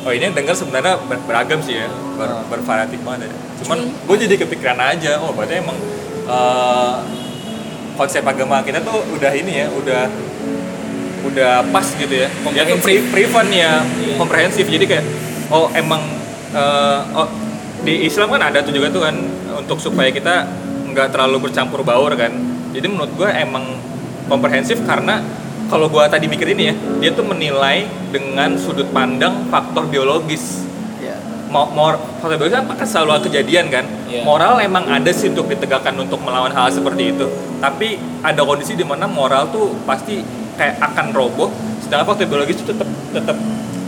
oh ini yang dengar sebenarnya ber- beragam sih ya ber,
Ah.
bervariatif banget ya. cuman gue jadi kepikiran aja oh berarti emang eh, konsep agama kita tuh udah ini ya udah udah pas gitu ya dia tuh pre prevent ya
Iya.
komprehensif jadi kayak oh emang eh, oh di Islam kan ada tuh juga tuh kan untuk supaya kita nggak terlalu bercampur baur kan jadi menurut gue emang komprehensif karena kalau gue tadi mikir ini ya dia tuh menilai dengan sudut pandang faktor biologis
Ya.
mau mor faktor biologis kan selalu kejadian kan
Iya.
moral emang ada sih untuk ditegakkan untuk melawan hal seperti itu tapi ada kondisi di mana moral tuh pasti kayak akan roboh sedangkan faktor biologis itu tetap tetap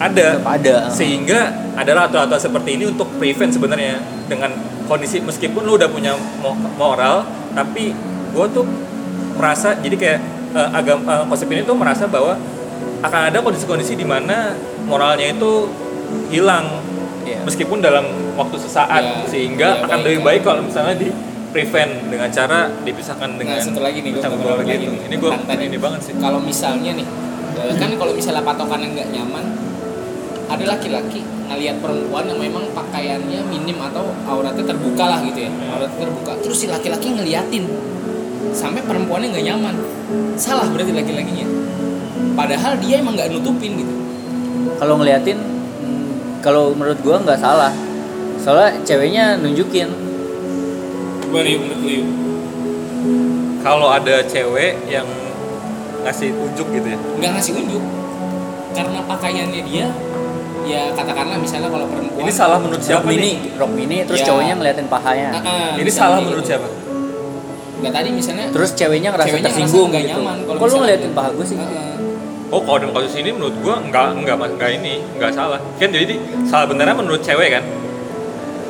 ada
ada.
sehingga adalah aturan-aturan seperti ini untuk prevent sebenarnya dengan kondisi meskipun lu udah punya mo- moral tapi gue tuh merasa jadi kayak eh, agam eh, konsep ini tuh merasa bahwa akan ada kondisi-kondisi di mana moralnya itu hilang
Iya.
meskipun dalam waktu sesaat
Ya,
sehingga
ya,
akan
baik,
lebih baik kalau misalnya di prevent dengan cara dipisahkan dengan
nah satu lagi nih gue
campur baur gitu. ini gue ini banget sih
kalau misalnya nih eh, kan kalau misalnya patokannya nggak nyaman ada laki-laki ngelihat perempuan yang memang pakaiannya minim atau auratnya terbuka lah gitu ya auratnya terbuka. Terus si laki-laki ngeliatin sampai perempuannya nggak nyaman. Salah berarti laki-lakinya. Padahal dia emang nggak nutupin gitu.
Kalau ngeliatin hmm, kalau menurut gua nggak salah. Soalnya ceweknya nunjukin.
Gimana yuk menurut lu
kalau ada cewek yang ngasih unjuk gitu ya?
Nggak ngasih unjuk karena pakaiannya dia ya katakanlah misalnya kalau perempuan
ini salah menurut
rok
siapa
mini,
nih
rok mini terus
Ya.
cowoknya ngeliatin pahanya.
Ah, ah,
ini salah
gitu.
menurut siapa
nggak tadi misalnya
Terus ceweknya ngerasa
Ceweknya ngerasa
tersinggung
nggak
gitu.
nyaman kalau
Kok lu ngeliatin paha gue sih?
Ah, ah.
Oh, kalau dalam kasus ini menurut gua enggak enggak mas enggak ini, enggak salah. Kan jadi salah benernya menurut cewek kan.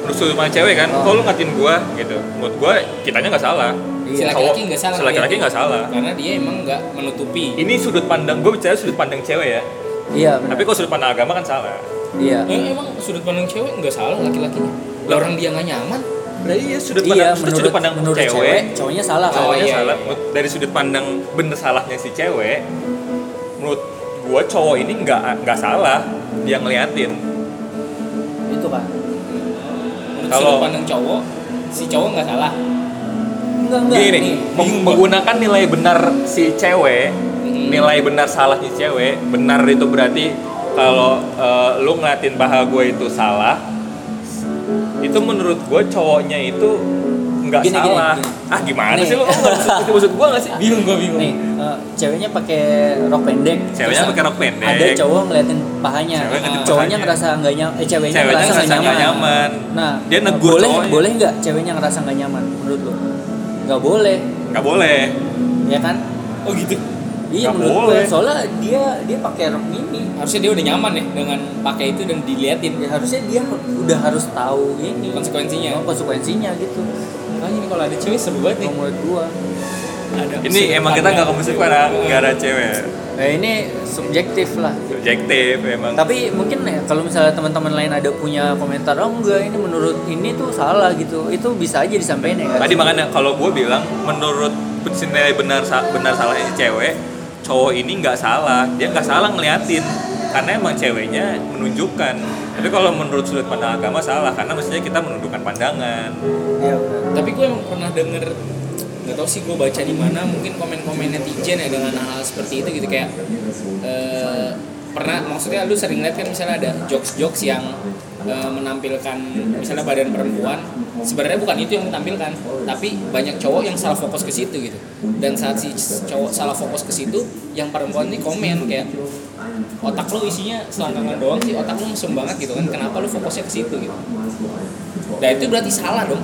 Menurut sudut pandang cewek kan.
Oh.
Kalau lu ngatin gua gitu. Menurut gua kitanya enggak salah.
si
Iya.
laki-laki nggak salah
Si laki-laki nggak salah.
karena dia emang nggak menutupi
Ini sudut pandang gua bicara sudut pandang cewek ya.
Iya benar.
Tapi kalau sudut pandang agama kan salah.
Iya.
Eh, emang sudut pandang cewek nggak salah laki-lakinya lah orang dia nggak nyaman
Lah iya sudut
Iya,
pandang
menurut
sudut pandang
menurut
cewek,
cewek, cowoknya salah kan.
cowoknya
iya,
salah.
iya.
Menurut- Dari sudut pandang bener salahnya si cewek, menurut gua cowok ini nggak nggak salah dia ngeliatin.
Itu kan.
menurut
Kalau-
sudut pandang cowok si cowok nggak salah
Enggak enggak.
Gini,
nih.
menggunakan nilai benar si cewek. Nilai benar salahnya cewek, benar itu berarti kalau eh, lu ngeliatin paha gue itu salah, itu menurut gue cowoknya itu nggak
Gini, gini,
salah.
gini.
Ah gimana
Nih.
sih lu? Itu maksud gue nggak sih?
bingung gue bingung
Nih, eh, ceweknya pakai rok pendek.
Ceweknya pakai rok pendek.
Ada cowok ngeliatin pahanya.
Cewek ngeliatin
cowoknya
pahanya.
ngerasa nggak nyaman. Eh ceweknya,
Ceweknya
ngerasa
ngerasa
nggak
nggak
nyaman.
nyaman.
Nah,
Dia negur
boleh
cowoknya.
boleh nggak ceweknya ngerasa nggak nyaman menurut lu? Nggak boleh,
Nggak boleh.
ya kan?
oh gitu
Iya
Nggak
menurut
boleh.
gue. Soalnya dia dia pakai rok mini.
harusnya dia udah nyaman ya dengan pakai itu dan diliatin
Ya, harusnya dia udah harus tahu ini
Konsekuensinya.
Oh, konsekuensinya gitu.
makanya ini kalau ada cewek seru banget nih
menurut gua.
ada
Ini emang kita nggak pada nggak ada cewek.
Nah, ini subjektif lah.
Subjektif emang.
Tapi mungkin ya kalau misalnya teman-teman lain ada punya komentar, oh enggak ini menurut ini tuh salah gitu, itu bisa aja disampaikan ya.
Tadi makanya kalau gue bilang menurut nilai benar benar salahnya cewek, cowok ini nggak salah, dia nggak salah ngeliatin karena emang ceweknya menunjukkan. Tapi kalau menurut sudut pandang agama salah karena mestinya kita menundukkan pandangan.
Benar.
tapi gue pernah denger nggak tau sih gue baca di mana mungkin komen-komen netizen ya dengan hal seperti itu gitu kayak eh, pernah maksudnya lu sering lihat kan misalnya ada jokes-jokes yang eh, menampilkan misalnya badan perempuan sebenarnya bukan itu yang ditampilkan tapi banyak cowok yang salah fokus ke situ gitu. Dan saat si cowok salah fokus ke situ yang perempuan ini komen kayak otak lu isinya selangkangan doang sih otak lu mesum banget gitu kan kenapa lu fokusnya ke situ gitu? Nah itu berarti salah dong.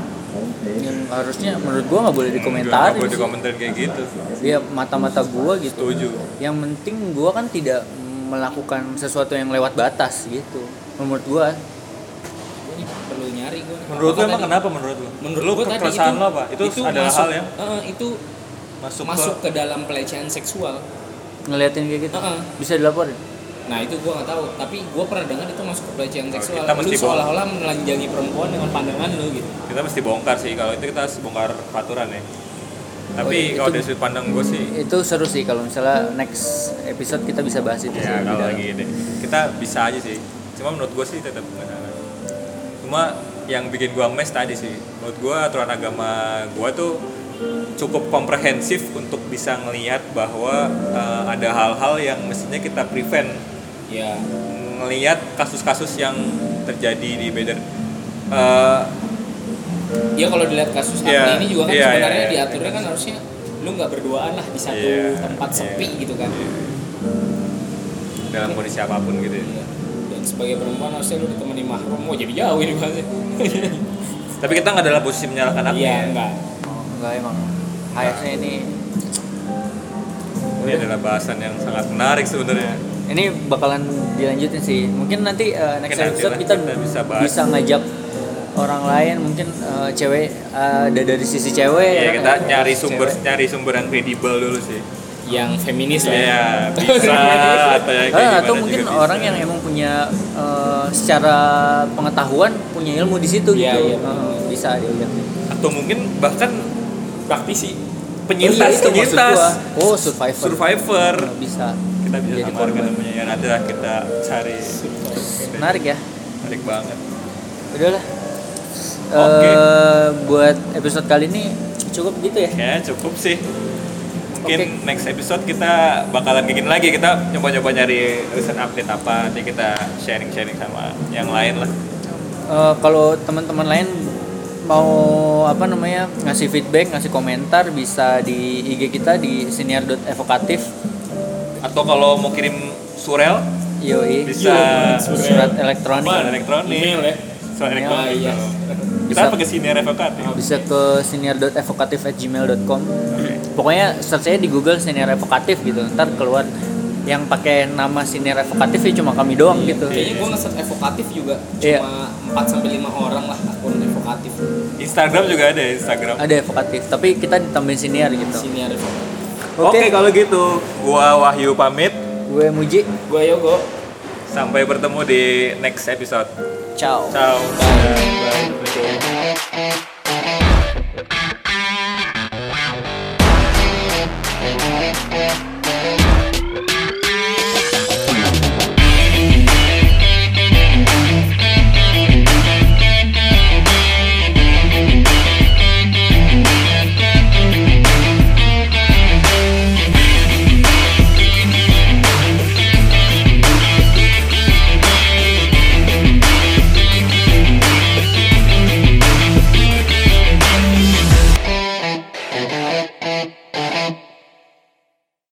Yang harusnya menurut gua nggak boleh
Nggak
dikomentarin
boleh dikomentarin kayak gitu.
Dia mata-mata gua gitu.
Setuju.
Yang penting gua kan tidak melakukan sesuatu yang lewat batas gitu. Menurut gua
ini perlu nyari gue
menurut lu emang kenapa menurut lu?
Menurut
lu keresahan
itu-
lo apa? Itu, adalah
masuk,
hal yang
eh, itu
masuk,
masuk
ke
ke dalam pelecehan seksual.
Ngeliatin kayak gitu?
Heeh.
bisa dilaporin?
Nah itu gue nggak tahu, tapi gue pernah dengar itu masuk ke pelecehan
Oh,
seksual.
kita
Lu
mesti
seolah-olah menelanjangi perempuan dengan pandangan lu gitu.
kita mesti bongkar sih kalau itu kita harus bongkar peraturan ya. Tapi
Oh,
kalau
itu-
dari sudut pandang gue sih
itu seru sih kalau misalnya next episode kita bisa bahas itu sih
ya
lebih
kalau lagi deh kita bisa aja sih. Cuma menurut gue sih tetap cuma yang bikin gue mes tadi sih menurut gue aturan agama gue tuh cukup komprehensif untuk bisa ngelihat bahwa eh, ada hal-hal yang mestinya kita prevent
Ya,
ngelihat kasus-kasus yang terjadi di Beder Eh,
ya kalau dilihat kasus
Iya,
Agni ini juga kan
iya,
sebenarnya
iya, iya.
diaturnya kan harusnya lu nggak berduaan lah di satu
Iya,
tempat
iya.
sepi gitu kan.
dalam kondisi apa pun gitu ya.
Iya. Sebagai perempuan harusnya lu ditemani mahram. Mau jadi jauh ini bahasnya.
tapi kita nggak dalam posisi menyalahkan Agni
Iya
ya.
enggak.
Oh, enggak emang kayaknya ini
ini adalah bahasan yang sangat menarik sebenarnya
ini bakalan dilanjutin sih mungkin nanti uh, next
Mungkin nanti
episode
lah
kita,
kita bisa bahas.
ngajak orang lain mungkin uh, cewek uh, dari sisi cewek
ya
ya,
kita
ya,
nyari sumber
cewek.
nyari sumber yang kredibel dulu sih
Yang feminis lah. ya.
Iya, bisa atau ya
Ah, mungkin
bisa.
orang yang emang punya uh, secara pengetahuan punya ilmu di situ
Iya,
gitu.
iya,
Uh, bisa diajak
atau mungkin bahkan praktisi
Oh,
penyintas
iya, itu maksud
penyintas.
oh survivor.
Survivor.
Uh, bisa.
Kita bisa
Jadi
samarkan
korban.
namanya. Ya nanti lah kita cari.
Menarik ya.
Menarik banget.
Udahlah
Oke.
Eh, buat episode kali ini cukup gitu ya.
Ya cukup sih mungkin
Oke.
next episode kita bakalan bikin lagi. Kita nyoba-nyoba nyari recent update apa nanti kita sharing-sharing sama yang lain lah.
Eh, kalau teman-teman lain mau apa namanya ngasih feedback ngasih komentar bisa di IG kita di senior.evokatif
atau kalau mau kirim surel
yoi.
bisa
surat elektronik.
Surat elektronik.
Email ya.
Surat elektronik
iya.
kita
Bisa.
pakai senior advokat ya
bisa ke senior.evokatif@gmail.com pokoknya search aja di Google senior evokatif gitu ntar keluar yang pakai nama senior evokatif ya cuma kami doang gitu
Kayaknya gue nge evokatif juga.
Iya.
Cuma 4 sampai 5 orang lah akun evokatif.
Instagram juga ada ya Instagram
ada evokatif tapi kita ditambahin senior gitu
Sini ada evokatif.
Oke kalau gitu gua Wahyu pamit
gue Muji
Gue Yogo.
sampai bertemu di next episode
Chao.
Chao.